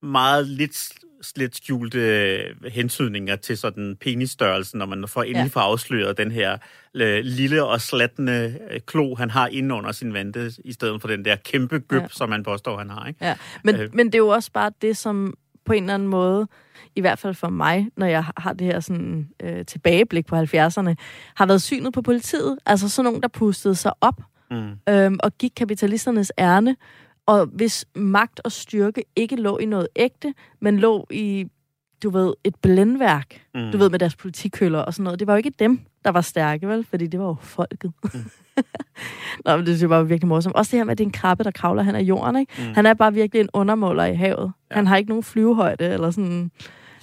meget lidt lidt skjulte øh, hentydninger til sådan penisstørrelsen, når man får endelig Ja. får afsløret den her øh, lille og slattende øh, klo, han har inde under sin vante, i stedet for den der kæmpe gøb, ja. Som man påstår, han har. Ikke? Ja, men, øh. men det er jo også bare det, som på en eller anden måde, i hvert fald for mig, når jeg har det her sådan, øh, tilbageblik på 70'erne, har været synet på politiet. Altså sådan nogen, der pustede sig op Mm. øhm, og gik kapitalisternes ærne, og hvis magt og styrke ikke lå i noget ægte, men lå i, du ved, et blændværk, Mm. du ved, med deres politikkøller og sådan noget. Det var jo ikke dem, der var stærke, vel? Fordi det var jo folket. Mm. Nå, men det synes jeg var virkelig morsomt. Også det her med, at det er en krabbe, der kravler hen ad jorden, ikke? Mm. Han er bare virkelig en undermåler i havet. Ja. Han har ikke nogen flyvehøjde, eller sådan...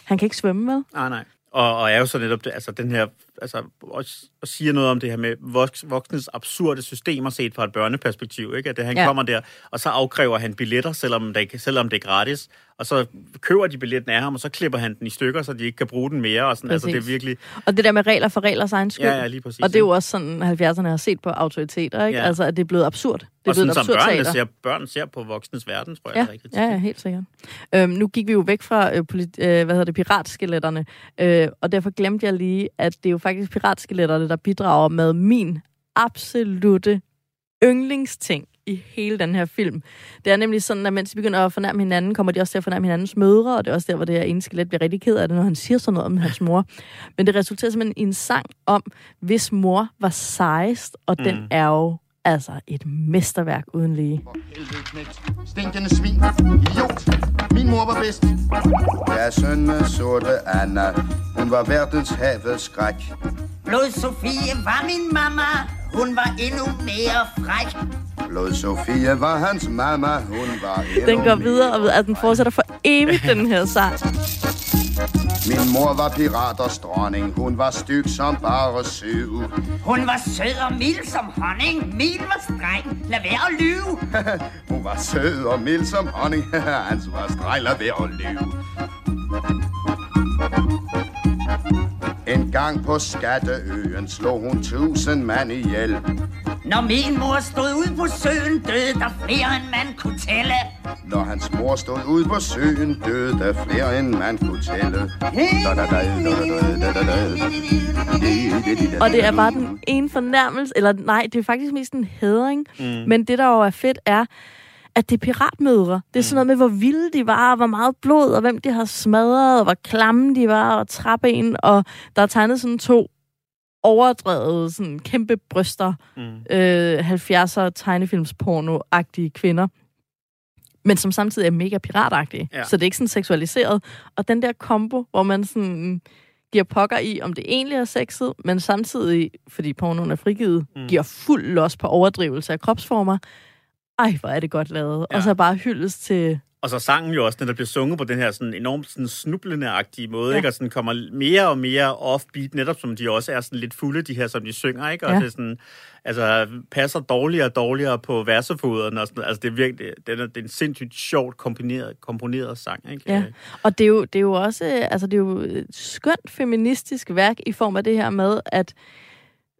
Han kan ikke svømme, vel? Nej, nej. Og, og er jo så netop det, altså den her, altså også, og siger noget om det her med voks, voksnes absurde systemer set fra et børneperspektiv, ikke? At det, han ja. Kommer der, og så afkræver han billetter, selvom det, selvom det er gratis, og så køber de billetten af ham, og så klipper han den i stykker, så de ikke kan bruge den mere, og sådan, altså det er virkelig, Og det der med regler for reglers egen skyld. Ja, ja, lige præcis, Og det er jo også sådan, 70'erne har set på autoriteter, ikke? Ja. Altså, at det er blevet absurd. Det er og blevet sådan som børnene ser, børn ser på voksnes verden, tror jeg, Ja, rigtigt. ja, ja, helt sikkert. Øhm, nu gik vi jo væk fra øh, polit, øh, hvad hedder det, piratskeletterne, øh, og derfor glemte jeg lige, at det er jo faktisk piratskeletterne, der bidrager med min absolute yndlingsting i hele den her film. Det er nemlig sådan, at mens de begynder at fornærme hinanden, kommer de også til at fornærme hinandens mødre, og det er også der, hvor det her ene skelet bliver rigtig ked af det, når han siger sådan noget om hans mor. Men det resulterer simpelthen i en sang om, hvis mor var sejest, og mm. den er jo altså et mesterværk uden lige. Stinkende svin. Idiot. Min mor var bedst. Ja, sønne sorte Anna. Hun var verdens havets skræk. Blod Sofie var min mamma. Hun var endnu mere fræk. Blod Sofie var hans mamma. Hun var endnu Den går videre og. Altså, den fortsætter for evigt, den her sang. Min mor var piraters dronning. Hun var styg som bare syv. Hun var sød og mild som honning. Min var streng. Lad være at lyve. Hun var sød og mild som honning. Hans var streg, lad være at lyve. En gang på Skatteøen slog hun tusind mand ihjel. Når min mor stod ud på søen, døde der flere end man kunne tælle. Når hans mor stod ude på søen, døde der flere end man kunne tælle. Og det er bare den ene fornærmelse, eller nej, det er faktisk mest en hædring. Mm. Men det, der jo er fedt, er, at det er piratmødre. Det er sådan noget med, hvor vilde de var, og hvor meget blod, og hvem de har smadret, og hvor klamme de var, og ind, og der er tegnet sådan to overdrevet, sådan kæmpe bryster, Mm. øh, 70'er tegnefilmsporno-agtige kvinder, men som samtidig er mega piratagtige. Ja. Så det er ikke sådan seksualiseret. Og den der kombo, hvor man sådan giver pokker i, om det egentlig er sexet, men samtidig, fordi pornoen er frigivet, Mm. mm. giver fuld los på overdrivelse af kropsformer. Ej, hvor er det godt lavet. Ja. Og så bare hyldes til og så sangen jo også, når der bliver sunget på den her sådan enormt sådan snublende-agtige måde, Ja. ikke? og sådan kommer mere og mere offbeat, netop som de også er sådan lidt fulde, de her, som de synger, ikke? Og Ja. det sådan, altså, passer dårligere og dårligere på versefoderen, og sådan, altså, det er virkelig, det er, det er en sindssygt sjovt komponeret, komponeret sang, ikke? Ja, og det er, jo, det er jo også altså det er jo et skønt feministisk værk i form af det her med, at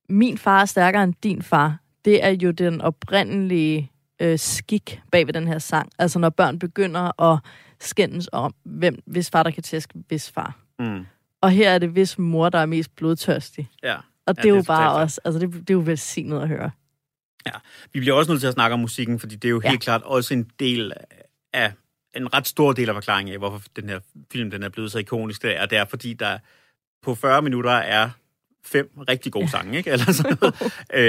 min far er stærkere end din far. Det er jo den oprindelige øh, skik bag ved den her sang. Altså når børn begynder at skændes om, hvem, hvis far der kan tæske, hvis far. Mm. Og her er det, hvis mor, der er mest blodtørstig. Ja. Og Ja, det er jo det er bare også, altså det, det er jo velsignet at høre. Vi bliver også nødt til at snakke om musikken, fordi det er jo Ja. helt klart også en del af en ret stor del af forklaringen af, hvorfor den her film den er blevet så ikonisk. Det er, det er fordi der på 40 minutter er fem rigtig gode sange, ikke? Eller sådan noget. øh,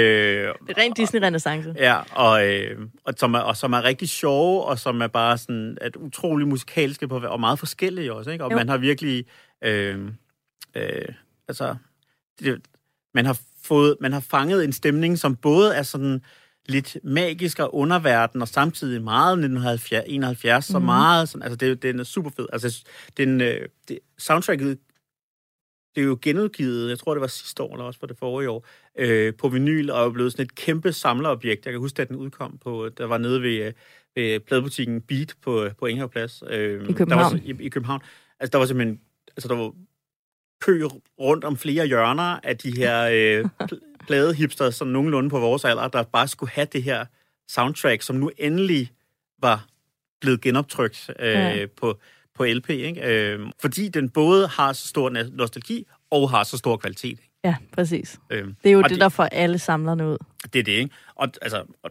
Det er rent Disney-renaissance. Ja, og, øh, og, som er, og som er rigtig sjove, og som er bare sådan at utrolig musikalske på, og meget forskellige også, ikke? Og Jo. man har virkelig, øh, øh, altså, det, man har fået, man har fanget en stemning, som både er sådan lidt magisk og underverden, og samtidig meget 1971, så Mhm. meget sådan, altså det, den er super fed. Altså, den, øh, det, soundtracket det er jo genudgivet, jeg tror det var sidste år, eller også for det forrige år, øh, på vinyl, og er blevet sådan et kæmpe samlerobjekt. Jeg kan huske, at den udkom på, der var nede ved, ved pladebutikken Beat på, på Ingehavplads. Øh, I København. Der var, i, I København. Altså, der var simpelthen, altså, der var kø rundt om flere hjørner af de her øh, pl- pladehipster, som nogenlunde på vores alder, der bare skulle have det her soundtrack, som nu endelig var blevet genoptrykt øh, Ja. på, på LP, ikke? Øh, fordi den både har så stor no- nostalgi og har så stor kvalitet. Ja, præcis. Øh, Det er jo og det, der får alle samlerne ud. Det er det, ikke? Og, altså, og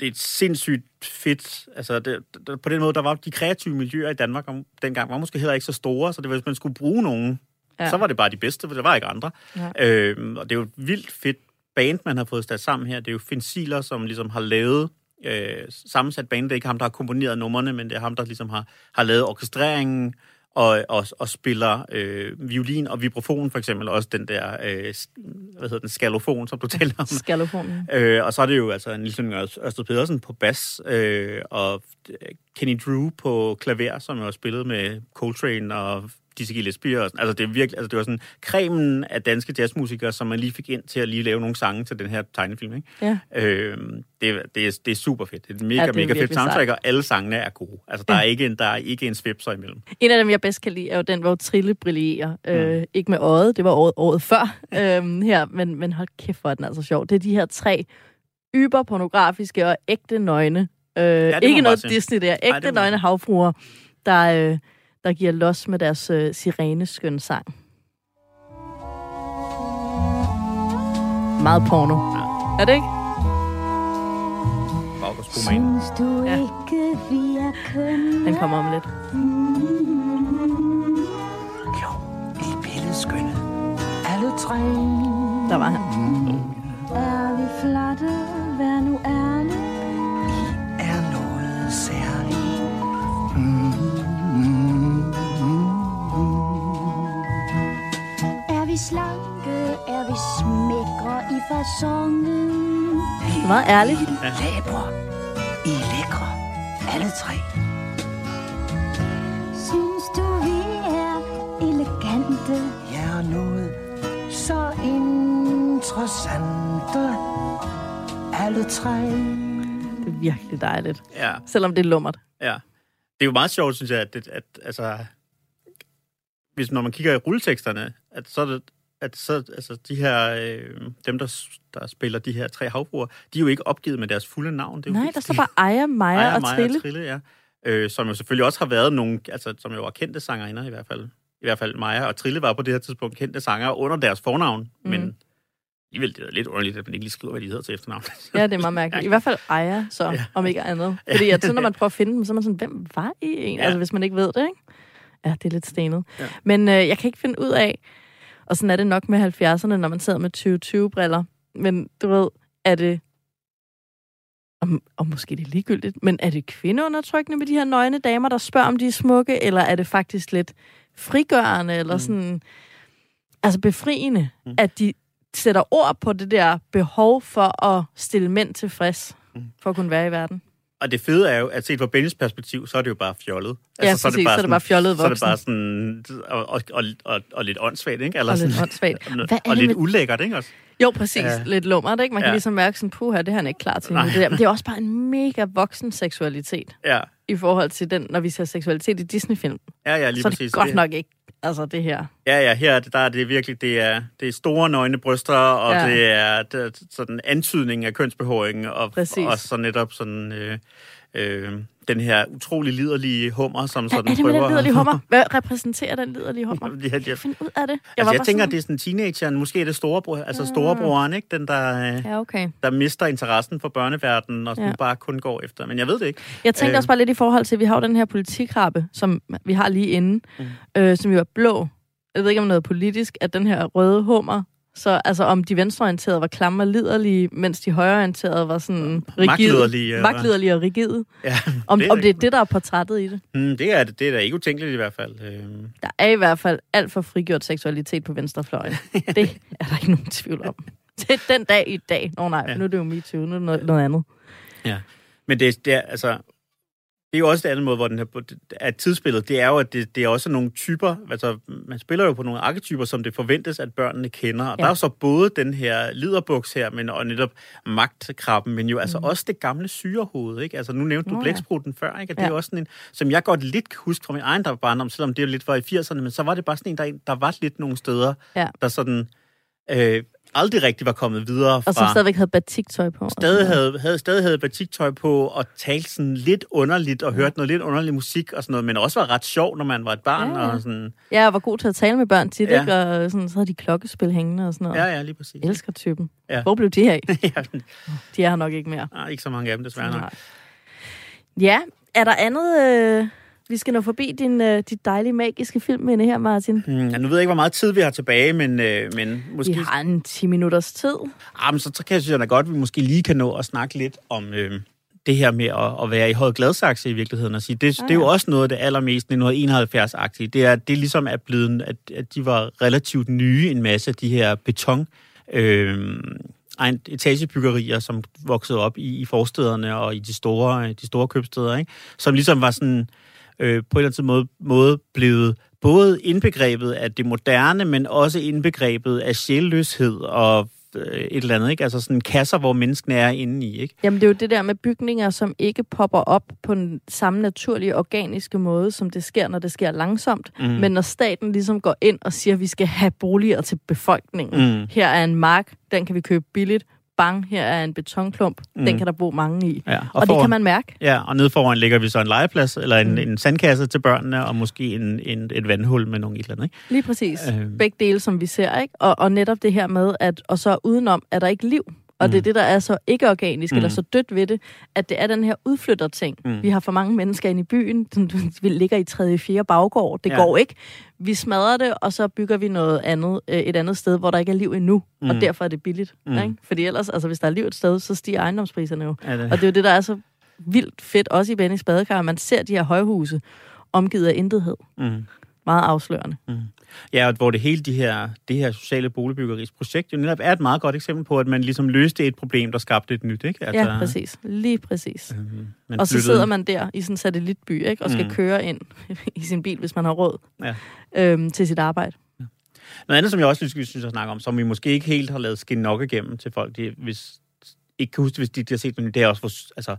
det er et sindssygt fedt... Altså, det, det, på den måde, der var de kreative miljøer i Danmark om, dengang var måske heller ikke så store, så det hvis man skulle bruge nogen, Ja. så var det bare de bedste, for der var ikke andre. Ja. Øhm, og det er jo et vildt fedt band, man har fået sat sammen her. Det er jo Finn Siler, som ligesom har lavet øh, sammensat band. Det er ikke ham, der har komponeret numrene, men det er ham, der ligesom har, har lavet orkestreringen og, og, og spiller øh, violin og vibrafon for eksempel. Også den der, øh, hvad hedder den, skalofon, som du taler om. Skalofonen. Øh, og så er det jo altså Niels Lyngør Ørsted Pedersen på bas, øh, og Kenny Drew på klaver, som jo har spillet med Coltrane og Dizzy Gillespie. Og sådan. Altså, det, er virkelig, altså, det var sådan kremen af danske jazzmusikere, som man lige fik ind til at lige lave nogle sange til den her tegnefilm. Ikke? Ja. Øh, det, er- det, er, det er super fedt. Det er et mega, Ja, ja, det er mega fedt soundtrack, sejt. og alle sangene er gode. Altså, der, Ja. er ikke en, der er ikke en svipser imellem. En af dem, jeg bedst kan lide, er jo den, hvor Trille brillerer. Øh, ikke med øjet, det var året, året før øh, her, men, men hold kæft, hvor er den altså sjov. Det er de her tre yberpornografiske og ægte nøgne. Øh, må ikke noget. Disney der. Ægte man nøgne havfruer, der, øh, der giver los med deres øh, sireneskøn sang. Meget porno. Er det ikke? Synes du ikke, vi er kønne? Den kommer om lidt. I billedet skønne. Alle tre. Der var han. Er vi flotte? Fasongen? Det er meget ærligt. Læbre. I er lækre. Alle tre. Synes du, vi er elegante? Jeg er noget så interessante. Alle tre. Det er virkelig dejligt. Ja. Selvom det er lummert. Ja. Det er jo meget sjovt, synes jeg, at, det, at altså, hvis når man kigger i rulleteksterne, at så er det, at så, altså, de her, øh, dem, der, der spiller de her tre havfruer, de er jo ikke opgivet med deres fulde navn. Det er jo Nej, helt- der står bare Aya, Maja Aya, og Maja Trille. Og Trille ja. øh, som jo selvfølgelig også har været nogle, altså, som jo var kendte sangerinder i hvert fald. I hvert fald Maja og Trille var på det her tidspunkt kendte sangere under deres fornavn, mm. men alligevel det er lidt underligt, at man ikke lige skriver, hvad de hedder til efternavn. Ja, det er meget mærkeligt. I hvert fald Aya, så, ja. om ikke andet. Fordi at så, når man prøver at finde dem, så er man sådan, hvem var I en? Ja. Ja. Altså, hvis man ikke ved det, ikke? Ja, det er lidt stenet. Ja. Men øh, jeg kan ikke finde ud af, og sådan er det nok med 70'erne, når man sidder med 2020-briller. Men du ved, er det... Og, og måske det er ligegyldigt, men er det kvindeundertrykkende med de her nøgne damer, der spørger, om de er smukke, eller er det faktisk lidt frigørende, eller Mm. sådan... Altså befriende, mm. at de sætter ord på det der behov for at stille mænd tilfreds, Mm. for at kunne være i verden. Og det fede er jo, at set fra Bennys perspektiv, så er det jo bare fjollet. Ja, præcis, så er det bare fjollet Så er det voksen. bare sådan, og, og, og, og, og lidt åndssvagt, ikke? Og lidt sådan, åndssvagt. og, Hvad er og det lidt med- ulækkert, ikke også? Jo, præcis. Ja. Lidt lummert, ikke? Man kan Ja. ligesom mærke sådan, puha, det er han ikke klar til. Det der. Men det er også bare en mega voksen seksualitet. Ja. I forhold til den, når vi ser seksualitet i Disney-film. Ja, ja, lige så er det præcis. godt Det- nok ikke, altså det her. Ja, ja, her er det, der er det virkelig, det er, det er store nøgne bryster, og Ja. det er, det sådan antydning af kønsbehåring, og, Præcis. og så netop sådan øh, øh, den her utrolig liderlige hummer, som sådan er det med den prøver... liderlige hummer? Hvad repræsenterer den liderlige hummer? Ja, ja. Find ud af det. Jeg, altså, jeg tænker, sådan- det er sådan teenageren, måske er det storebror, altså Ah. storebroren, ikke? Den, der, øh, Ja, okay. der mister interessen for børneverdenen, og sådan Ja. bare kun går efter. Men jeg ved det ikke. Jeg tænkte Øh, også bare lidt i forhold til, at vi har jo den her politikrabbe, som vi har lige inden, Mm. øh, som jo er blå. Jeg ved ikke om noget politisk, at den her røde hummer, så altså om de venstreorienterede var klamme og liderlige, mens de højreorienterede var sådan rigide. Magtliderlige, eller- Magtliderlige og rigide. Ja, Om det er om det er det, der er portrættet i det. Mm, det, er, det, er da ikke utænkeligt i hvert fald. Øh, Der er i hvert fald alt for frigjort seksualitet på venstrefløjen. det er der ikke nogen tvivl om. Til den dag i dag. Nå nej, ja. nu er det jo MeToo, nu er det noget, noget andet. Ja, men det, det er altså... Det er jo også det andet måde, hvor den her, at tidsspillet, det er jo, at det, det er også nogle typer, altså man spiller jo på nogle arketyper, som det forventes, at børnene kender. Og Ja. der er jo så både den her liderbuks her, men og netop magtkrabben, men jo altså Mhm. også det gamle syrehoved, ikke? Altså nu nævnte du ja. blæksprutten før, ikke? Og det er Ja. jo også sådan en, som jeg godt lidt kan huske fra min egen barndom, selvom det jo lidt var i 80'erne, men så var det bare sådan en, der, der var lidt nogle steder, Ja. der sådan øh, aldrig rigtig var kommet videre fra... Og så stadigvæk havde batiktøj på. og stadig havde, havde, stadig havde batiktøj på og talte sådan lidt underligt og hørte noget lidt underlig musik og sådan noget, men også var ret sjov, når man var et barn. Ja, ja. Og sådan, Ja, jeg var god til at tale med børn tit, Ja. ja. ikke? Og sådan, så havde de klokkespil hængende og sådan noget. ja, ja, lige præcis. Elsker typen. Ja. Hvor blev de af? ja, De er her nok ikke mere. nej, ikke så mange af dem, desværre. Nej. Ja, er der andet... Øh, vi skal nå forbi din, øh, dit dejlige, magiske filmminde her, Martin. Hmm, nu ved jeg ikke, hvor meget tid vi har tilbage, men, øh, men måske... Vi har en 10 minutters tid. Ah, men så, så kan jeg synes jeg da godt, at vi måske lige kan nå at snakke lidt om øh, det her med at, at være i høj gladsaxe i virkeligheden. Og sige, det, Ah, det er jo ja. også noget af det allermest 1971-agtige. Det er, det ligesom er blevet, at, at de var relativt nye, en masse af de her beton øh, etagebyggerier, som voksede op i, i forstederne og i de store, de store købsteder, ikke? som ligesom var sådan øh, på en eller anden måde, måde blevet både indbegrebet af det moderne, men også indbegrebet af sjælløshed og øh, et eller andet, ikke? Altså sådan kasser, hvor menneskene er inde i, ikke? Jamen, det er jo det der med bygninger, som ikke popper op på den samme naturlige, organiske måde, som det sker, når det sker langsomt. Mm. Mm. Men når staten ligesom går ind og siger, at vi skal have boliger til befolkningen. Mm. Her er en mark, den kan vi købe billigt. Bang, her er en betonklump. Mm. Den kan der bo mange i. Ja, Og, og det foran- kan man mærke. Ja, og nede foran ligger vi så en legeplads, eller en, Mm. en sandkasse til børnene, og måske en, en, et vandhul med nogle et eller andet, ikke? Lige præcis. Øh. Begge dele, som vi ser, ikke? Og, og netop det her med, at og så udenom er der ikke liv. Og mm. det er det, der er så ikke organisk, mm. eller Mm. så dødt ved det, at det er den her udflytterting. Mm. Mm. Vi har for mange mennesker inde i byen, vi ligger i 3. 4. baggård. Det Ja. går ikke. Vi smadrer det, og så bygger vi noget andet, øh, et andet sted, hvor der ikke er liv endnu. Mm. Mm. Og derfor er det billigt. Mm. Mm. Ikke? Fordi ellers, altså hvis der er liv et sted, så stiger ejendomspriserne jo. Ja, det- Og det er jo det, der er så vildt fedt, også i Bennys badekar, man ser de her højhuse omgivet af intethed. Mm. Meget afslørende. Mm. Ja, og hvor det hele de her, det her sociale boligbyggerisprojekt jo netop er et meget godt eksempel på, at man ligesom løste et problem, der skabte et nyt, ikke? Altså, ja, præcis. Lige præcis. Øhm, man og så flyttede- sidder man der i sådan en satellitby, ikke? Og skal Mm. mm. køre ind i sin bil, hvis man har råd, Ja. øhm, til sit arbejde. Noget andet, som jeg også synes, synes at snakke om, som vi måske ikke helt har lavet skinne nok igennem til folk, de, hvis ikke kan huske, det, hvis de, de har set den, det er også, hvor, altså,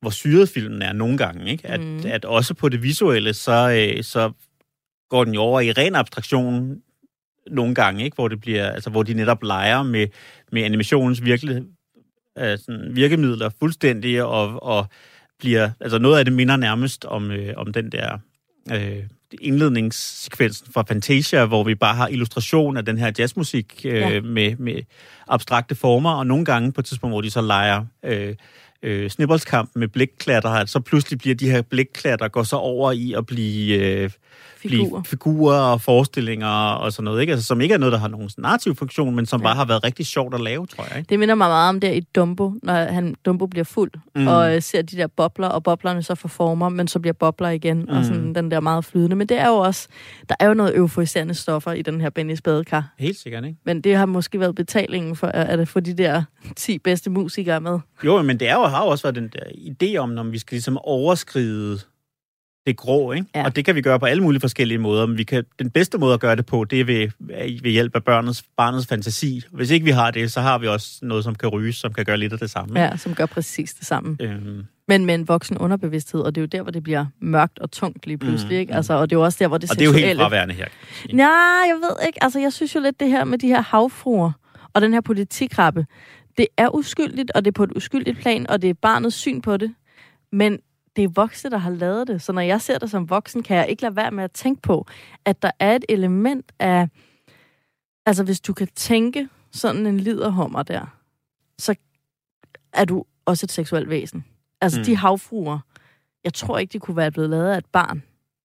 hvor syret filmen er nogle gange. Ikke? At, Mm. mm. at også på det visuelle, så, øh, så går den jo over i ren abstraktion nogle gange, ikke? Hvor, det bliver, altså, hvor de netop leger med, med animationens virkelig, øh, sådan virkemidler fuldstændig, og, og bliver, altså noget af det minder nærmest om, øh, om den der øh, indledningssekvensen fra Fantasia, hvor vi bare har illustration af den her jazzmusik øh, Ja. med, med abstrakte former, og nogle gange på et tidspunkt, hvor de så leger øh, øh, snibboldskamp med blikklatter, at så pludselig bliver de her blikklatter går så over i at blive, øh, Figurer. blive figurer og forestillinger og sådan noget, ikke? Altså, som ikke er noget, der har nogen narrativ funktion, men som ja. bare har været rigtig sjovt at lave, tror jeg. Ikke? Det minder mig meget om der i Dumbo, når han, Dumbo bliver fuld, Mm. og øh, ser de der bobler, og boblerne så får former, men så bliver bobler igen, mm. og sådan den der meget flydende. Men det er jo også, der er jo noget euforiserende stoffer i den her Bennys badekar. Helt sikkert, ikke? Men det har måske været betalingen for, at at få de der 10 bedste musikere med. Jo, men det er jo, har jo også været den der idé om, når vi skal ligesom overskride det grå, ikke? Ja. Og det kan vi gøre på alle mulige forskellige måder. Men vi kan, den bedste måde at gøre det på, det er ved, ved hjælp af børnets, barnets fantasi. Hvis ikke vi har det, så har vi også noget, som kan ryges, som kan gøre lidt af det samme. Ja, som gør præcis det samme. Øhm, Men med en voksen underbevidsthed, og det er jo der, hvor det bliver mørkt og tungt lige pludselig, Mm, ikke? Altså, og det er jo også der, hvor det og det er jo helt seksuelle... fraværende her. Nej, jeg ved ikke. Altså, jeg synes jo lidt det her med de her havfruer og den her politikrabbe, det er uskyldigt, og det er på et uskyldigt plan, og det er barnets syn på det. Men det er voksne, der har lavet det. Så når jeg ser det som voksen, kan jeg ikke lade være med at tænke på, at der er et element af... Altså, hvis du kan tænke sådan en liderhommer der, så er du også et seksuelt væsen. Altså, Mm. mm. de havfruer, jeg tror ikke, de kunne være blevet lavet af et barn.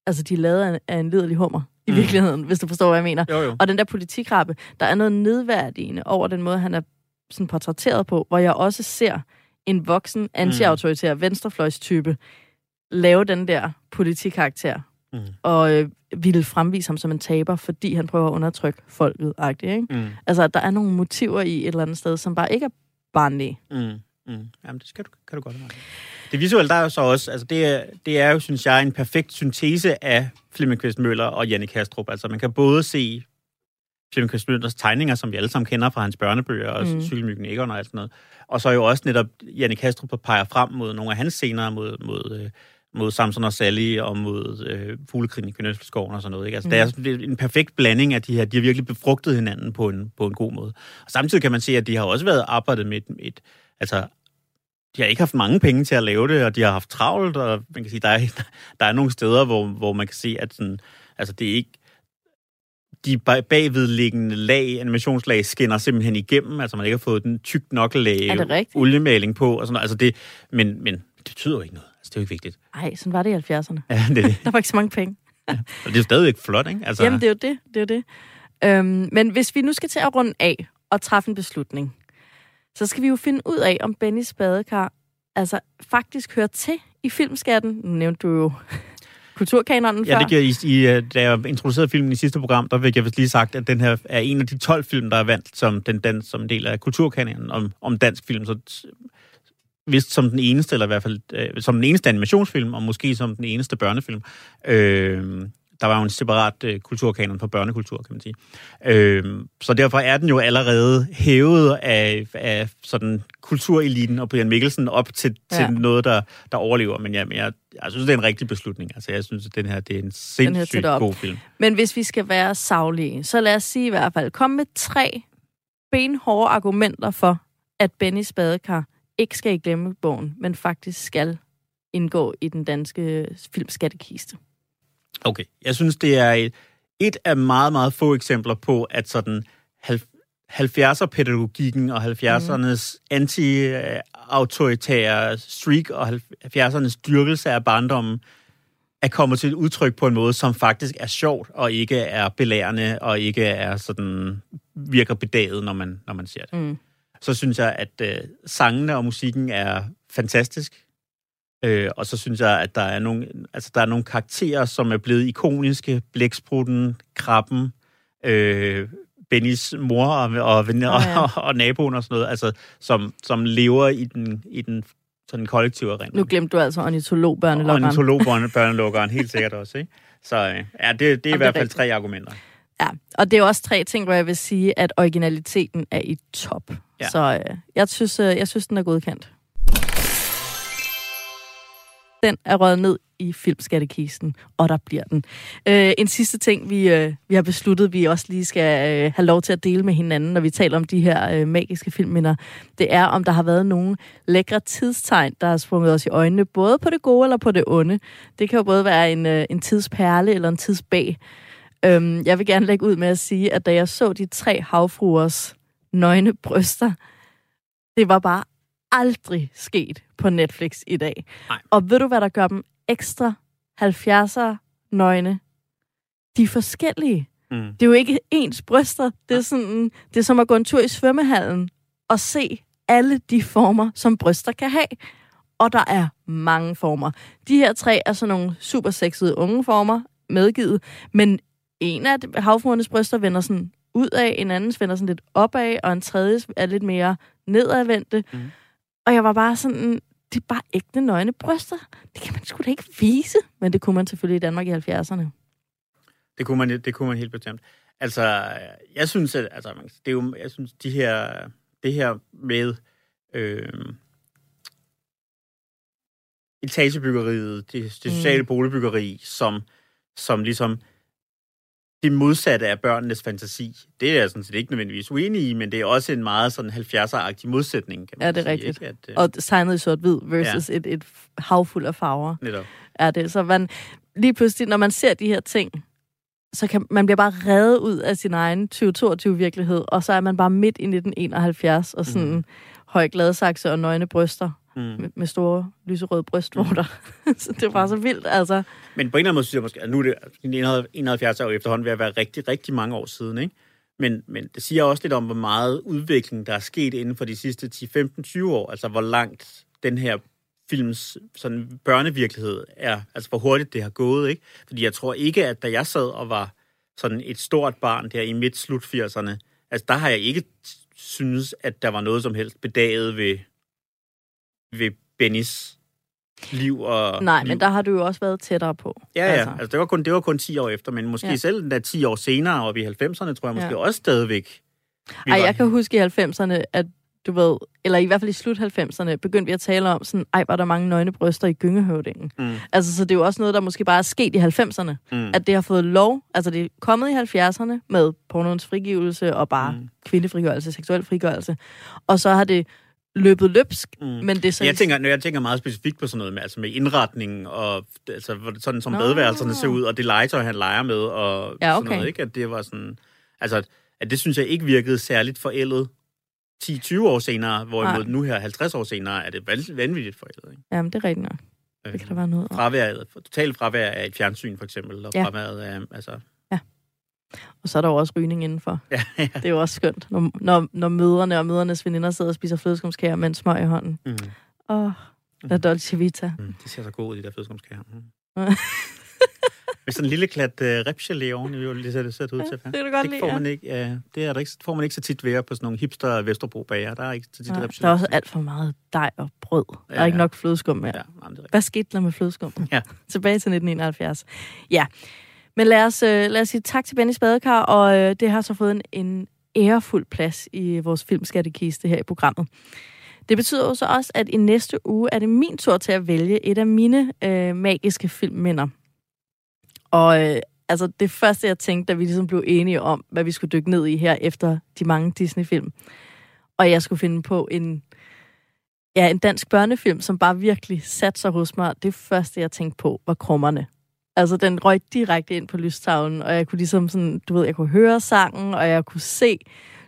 Altså, de er lavet af, af en liderlig hummer, i Mm. virkeligheden, hvis du forstår, hvad jeg mener. Jo, jo. Og den der politikrabbe, der er noget nedværdigende over den måde, han er sådan portrætteret på, hvor jeg også ser en voksen, anti-autoritær, venstrefløjstype lave den der politikarakter, Mm. og øh, ville fremvise ham som en taber, fordi han prøver at undertrykke folket, ikke? Mm. Altså, der er nogle motiver i et eller andet sted, som bare ikke er barnlige. Mm. Mm. Jamen, det skal du, kan du godt have. Det visuelle, der er jo så også, altså det er, det er jo, synes jeg, en perfekt syntese af Flemming Kvist Møller og Janne Kastrup. Altså man kan både se Flemming Kvist Møllers tegninger, som vi alle sammen kender fra hans børnebøger, og Mm. mm. Cykelmyggen Egon og alt sådan noget. Og så jo også netop Janne Kastrup, der peger frem mod nogle af hans scener, mod, mod, øh, mod Samson og Sally og mod øh, fuglekrigen i Kønøsfelskoven og sådan noget. Ikke? Altså, Mm. mm. er det er en perfekt blanding af de her. De har virkelig befrugtet hinanden på en, på en god måde. Og samtidig kan man se, at de har også været arbejdet med et, et altså de har ikke haft mange penge til at lave det, og de har haft travlt, og man kan sige, der er, der er nogle steder, hvor, hvor man kan se, at sådan, altså det er ikke, de bag- bagvedliggende lag, animationslag, skinner simpelthen igennem, altså man ikke har fået den tyk nok lag oliemaling på, og sådan noget. Altså det, men, men det betyder jo ikke noget. Altså det er jo ikke vigtigt. Ej, sådan var det i 70'erne. Ja, det det. der var ikke så mange penge. Og det er jo stadigvæk flot, ikke? Altså... Jamen, det er jo det. det, er jo det. Øhm, men hvis vi nu skal til at runde af og træffe en beslutning, så skal vi jo finde ud af, om Bennys badekar altså faktisk hører til i filmskatten. Nu nævnte du jo kulturkanonen Ja, før. det giver i, i, øh, da jeg introducerede filmen i sidste program, der fik jeg vist lige sagt, at den her er en af de 12 film, der er valgt som, den, den, som en del af kulturkanonen om, om dansk film. Så vist som den eneste, eller i hvert fald øh, som den eneste animationsfilm, og måske som den eneste børnefilm. Øh, der var jo en separat øh, kulturkanon for børnekultur, kan man sige. Øh, så derfor er den jo allerede hævet af, af sådan kultureliten og Brian Mikkelsen op til, til Ja. ja. noget, der, der overlever. Men jeg, jeg, jeg synes, det er en rigtig beslutning. Altså, jeg synes, at den her det er en sindssygt god film. Men hvis vi skal være savlige, så lad os sige i hvert fald, kom med tre benhårde argumenter for, at Bennys badekar ikke skal i glemmebogen, men faktisk skal indgå i den danske filmskattekiste. Okay, jeg synes, det er et, et af meget, meget få eksempler på, at sådan 70'er-pædagogikken og 70'ernes anti-autoritære streak og 70'ernes dyrkelse af barndommen er kommet til et udtryk på en måde, som faktisk er sjovt og ikke er belærende og ikke er sådan virker bedaget, når man, når man ser det. Mm. Så synes jeg, at øh, sangene og musikken er fantastisk. Øh, og så synes jeg, at der er nogle, altså, der er nogle karakterer, som er blevet ikoniske. Blæksprutten, Krabben, øh, Bennys mor og, og, venner, ja. og, og naboen og sådan noget, altså, som, som lever i den, i den sådan kollektive arena. Nu glemte du altså ornitologbørnelokkeren. Ornitologbørnelukkeren, helt sikkert også, ikke? Så øh, ja, det, det er i Jamen, er hvert fald tre argumenter. Ja, og det er også tre ting, hvor jeg vil sige, at originaliteten er i top. Ja. Så øh, jeg, synes, øh, jeg synes, den er godkendt. Den er røget ned i filmskattekisten, og der bliver den. Øh, en sidste ting, vi, øh, vi har besluttet, vi også lige skal øh, have lov til at dele med hinanden, når vi taler om de her øh, magiske filmminder, det er, om der har været nogle lækre tidstegn, der har sprunget os i øjnene, både på det gode eller på det onde. Det kan jo både være en, øh, en tidsperle eller en tidsbag. Øhm, jeg vil gerne lægge ud med at sige, at da jeg så de tre havfruers nøgne bryster, det var bare aldrig sket på Netflix i dag. Nej. Og ved du, hvad der gør dem ekstra 70'er nøgne? De er forskellige. Mm. Det er jo ikke ens bryster. Det er, sådan, det er som at gå en tur i svømmehallen og se alle de former, som bryster kan have. Og der er mange former. De her tre er sådan nogle super sexede unge former, medgivet. Men en af havfruernes bryster vender sådan ud af, en anden vender sådan lidt opad, og en tredje er lidt mere nedadvendte. Mm. Og jeg var bare sådan, det er bare ægte nøgne bryster. Det kan man sgu da ikke vise. Men det kunne man selvfølgelig i Danmark i 70'erne. Det kunne man, det kunne man helt bestemt. Altså, jeg synes, at, altså, man- det er jo, jeg synes, de her, det her med øh, etagebyggeriet, det, det Mm. sociale boligbyggeri, som, som ligesom det modsatte af børnenes fantasi. Det er jeg sådan set ikke nødvendigvis uenig i, men det er også en meget sådan 70'er-agtig modsætning, kan man Ja, det er sige, rigtigt. Ikke? At, øh, Og tegnet i sort-hvid versus Ja. et, et hav fuld af farver. netop. er det. Så man, lige pludselig, når man ser de her ting, så kan man bliver bare reddet ud af sin egen 2022-virkelighed, og så er man bare midt i 1971, og sådan mm. høj gladsaxe og nøgne bryster Mm. med, med store lyserøde brystvorter. så det bare så vildt, altså. Men på en eller anden måde synes jeg måske, at nu er det 1971 er jo efterhånden ved at være rigtig, rigtig mange år siden, ikke? Men, men det siger også lidt om, hvor meget udvikling, der er sket inden for de sidste 10, 15, 20 år. Altså, hvor langt den her films sådan børnevirkelighed er. Altså, hvor hurtigt det har gået, ikke? Fordi jeg tror ikke, at da jeg sad og var sådan et stort barn der i midt-slut 80'erne, altså, der har jeg ikke synes, at der var noget som helst bedaget ved, ved Bennys liv og Nej, liv. men der har du jo også været tættere på. Ja, ja. Altså. altså det, var kun, det var kun 10 år efter, men måske Ja. selv den der 10 år senere, og i 90'erne, tror jeg måske ja. også stadigvæk. vi Ej, var- jeg kan huske i 90'erne, at du ved, eller i hvert fald i slut 90'erne, begyndte vi at tale om sådan, ej, var der mange nøgne bryster i gyngehøvdingen. Mm. Altså, så det er jo også noget, der måske bare er sket i 90'erne. Mm. At det har fået lov, altså det er kommet i 70'erne med pornoens frigivelse og bare mm. kvindefrigørelse, seksuel frigørelse. Og så har det løbet løbsk, mm. men det er så... Jeg tænker, når jeg tænker meget specifikt på sådan noget med, altså med indretning, og altså, sådan som Nå. badeværelserne ser ud, og det legetøj, han leger med, og Ja, sådan okay. noget, ikke? At det var sådan... Altså, at- det synes jeg ikke virkede særligt forældet 10-20 år senere, hvorimod Nej. nu her 50 år senere er det van- vanvittigt forældet. Ikke? Jamen, det er rigtigt nok. Det kan der være noget om. Fraværet, totalt fravær af et fjernsyn, for eksempel, og Ja. fraværet af, altså... Og så er der jo også rygning indenfor. Ja, ja. Det er jo også skønt, når, når, når mødrene og mødernes veninder sidder og spiser flødeskumskager med en smøg i hånden. Mm. Åh, oh, la Dolce Vita. Mm, det ser så godt ud, de der flødeskumskager. Mm. Mm. Med sådan en lille klat uh, ribgelé oven, i, det ser det ser det ud til. det kan du godt det lide, får ja. man ikke, ja, det er der ikke, får man ikke så tit ved på sådan nogle hipster Vesterbro bager. Der er ikke så tit Nej, ribgelé. der er også alt for meget dej og brød. Der er Ja, ikke ja. nok flødeskum mere. Ja, jamen, det Hvad skete der med flødeskum? Ja. Tilbage til 1971. Ja, men lad os, øh, lad os sige tak til Benny Spadekar, og øh, det har så fået en, en ærefuld plads i vores filmskattekiste her i programmet. Det betyder jo så også, at i næste uge er det min tur til at vælge et af mine øh, magiske filmminder. Og øh, altså det første, jeg tænkte, da vi ligesom blev enige om, hvad vi skulle dykke ned i her efter de mange Disney-film, og jeg skulle finde på en, ja, en dansk børnefilm, som bare virkelig satte sig hos mig. Det første, jeg tænkte på, var krummerne. Altså, den røg direkte ind på lystavlen, og jeg kunne ligesom sådan, du ved, jeg kunne høre sangen, og jeg kunne se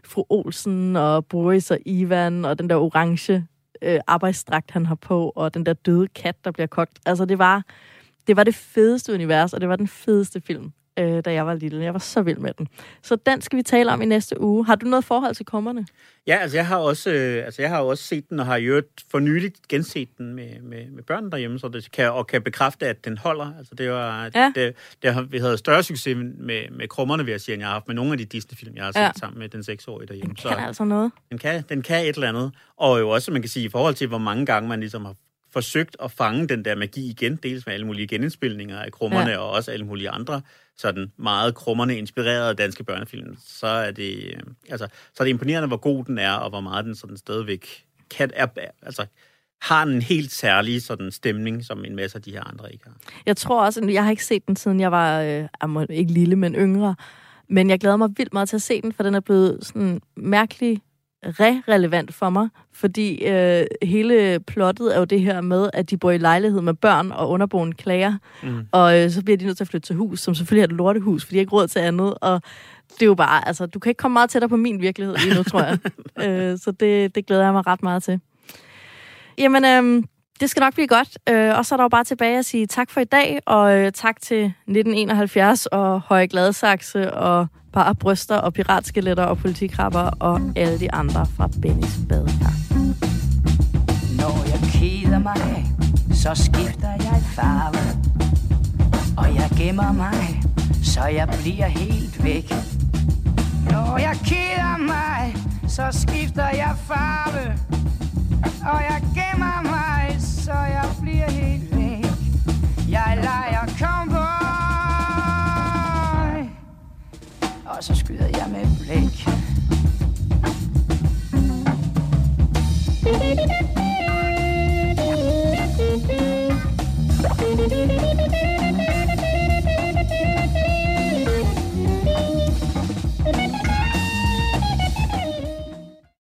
fru Olsen og Boris og Ivan, og den der orange øh, arbejdsdragt, han har på, og den der døde kat, der bliver kogt. Altså, det var det, var det fedeste univers, og det var den fedeste film, øh, da jeg var lille. Jeg var så vild med den. Så den skal vi tale om i næste uge. Har du noget forhold til krummerne? Ja, altså jeg har også, øh, altså jeg har også set den, og har i øvrigt for nyligt genset den med, med, med børnene derhjemme, så det kan, og kan bekræfte, at den holder. Altså det var, Ja. det, det har, vi havde større succes med, med krummerne, vil jeg sige, end jeg har haft med nogle af de Disney-film, jeg har set Ja. sammen med den seksårige derhjemme. Kan altså noget. Den kan, den kan et eller andet. Og jo også, man kan sige, i forhold til, hvor mange gange man ligesom har forsøgt at fange den der magi igen, dels med alle mulige genindspilninger af krummerne, Ja. og også alle mulige andre sådan meget krummerne inspirerede danske børnefilm, så er det, øh, altså, så er det imponerende, hvor god den er, og hvor meget den sådan stadigvæk kan, er, altså, har en helt særlig sådan stemning, som en masse af de her andre ikke har. Jeg tror også, jeg har ikke set den, siden jeg var, øh, ikke lille, men yngre. Men jeg glæder mig vildt meget til at se den, for den er blevet sådan mærkelig re-relevant for mig, fordi øh, hele plottet er jo det her med, at de bor i lejlighed med børn, og underboen klager, Mm. og øh, så bliver de nødt til at flytte til hus, som selvfølgelig er et lortehus, fordi de har ikke råd til andet, og det er jo bare, altså, du kan ikke komme meget tættere på min virkelighed lige nu, tror jeg. øh, så det, det glæder jeg mig ret meget til. Jamen, øhm, det skal nok blive godt. Øh, og så er der jo bare tilbage at sige tak for i dag, og øh, tak til 1971 og Høje Gladsaxe og bare bryster og piratskeletter og politikrabber og alle de andre fra Bennys badekar. Når jeg keder mig, så skifter jeg farve. Og jeg gemmer mig, så jeg bliver helt væk. Når jeg keder mig, så skifter jeg farve. Og jeg gemmer mig, så jeg bliver helt væk. Jeg leger kombo Og så skyder jeg med blæk.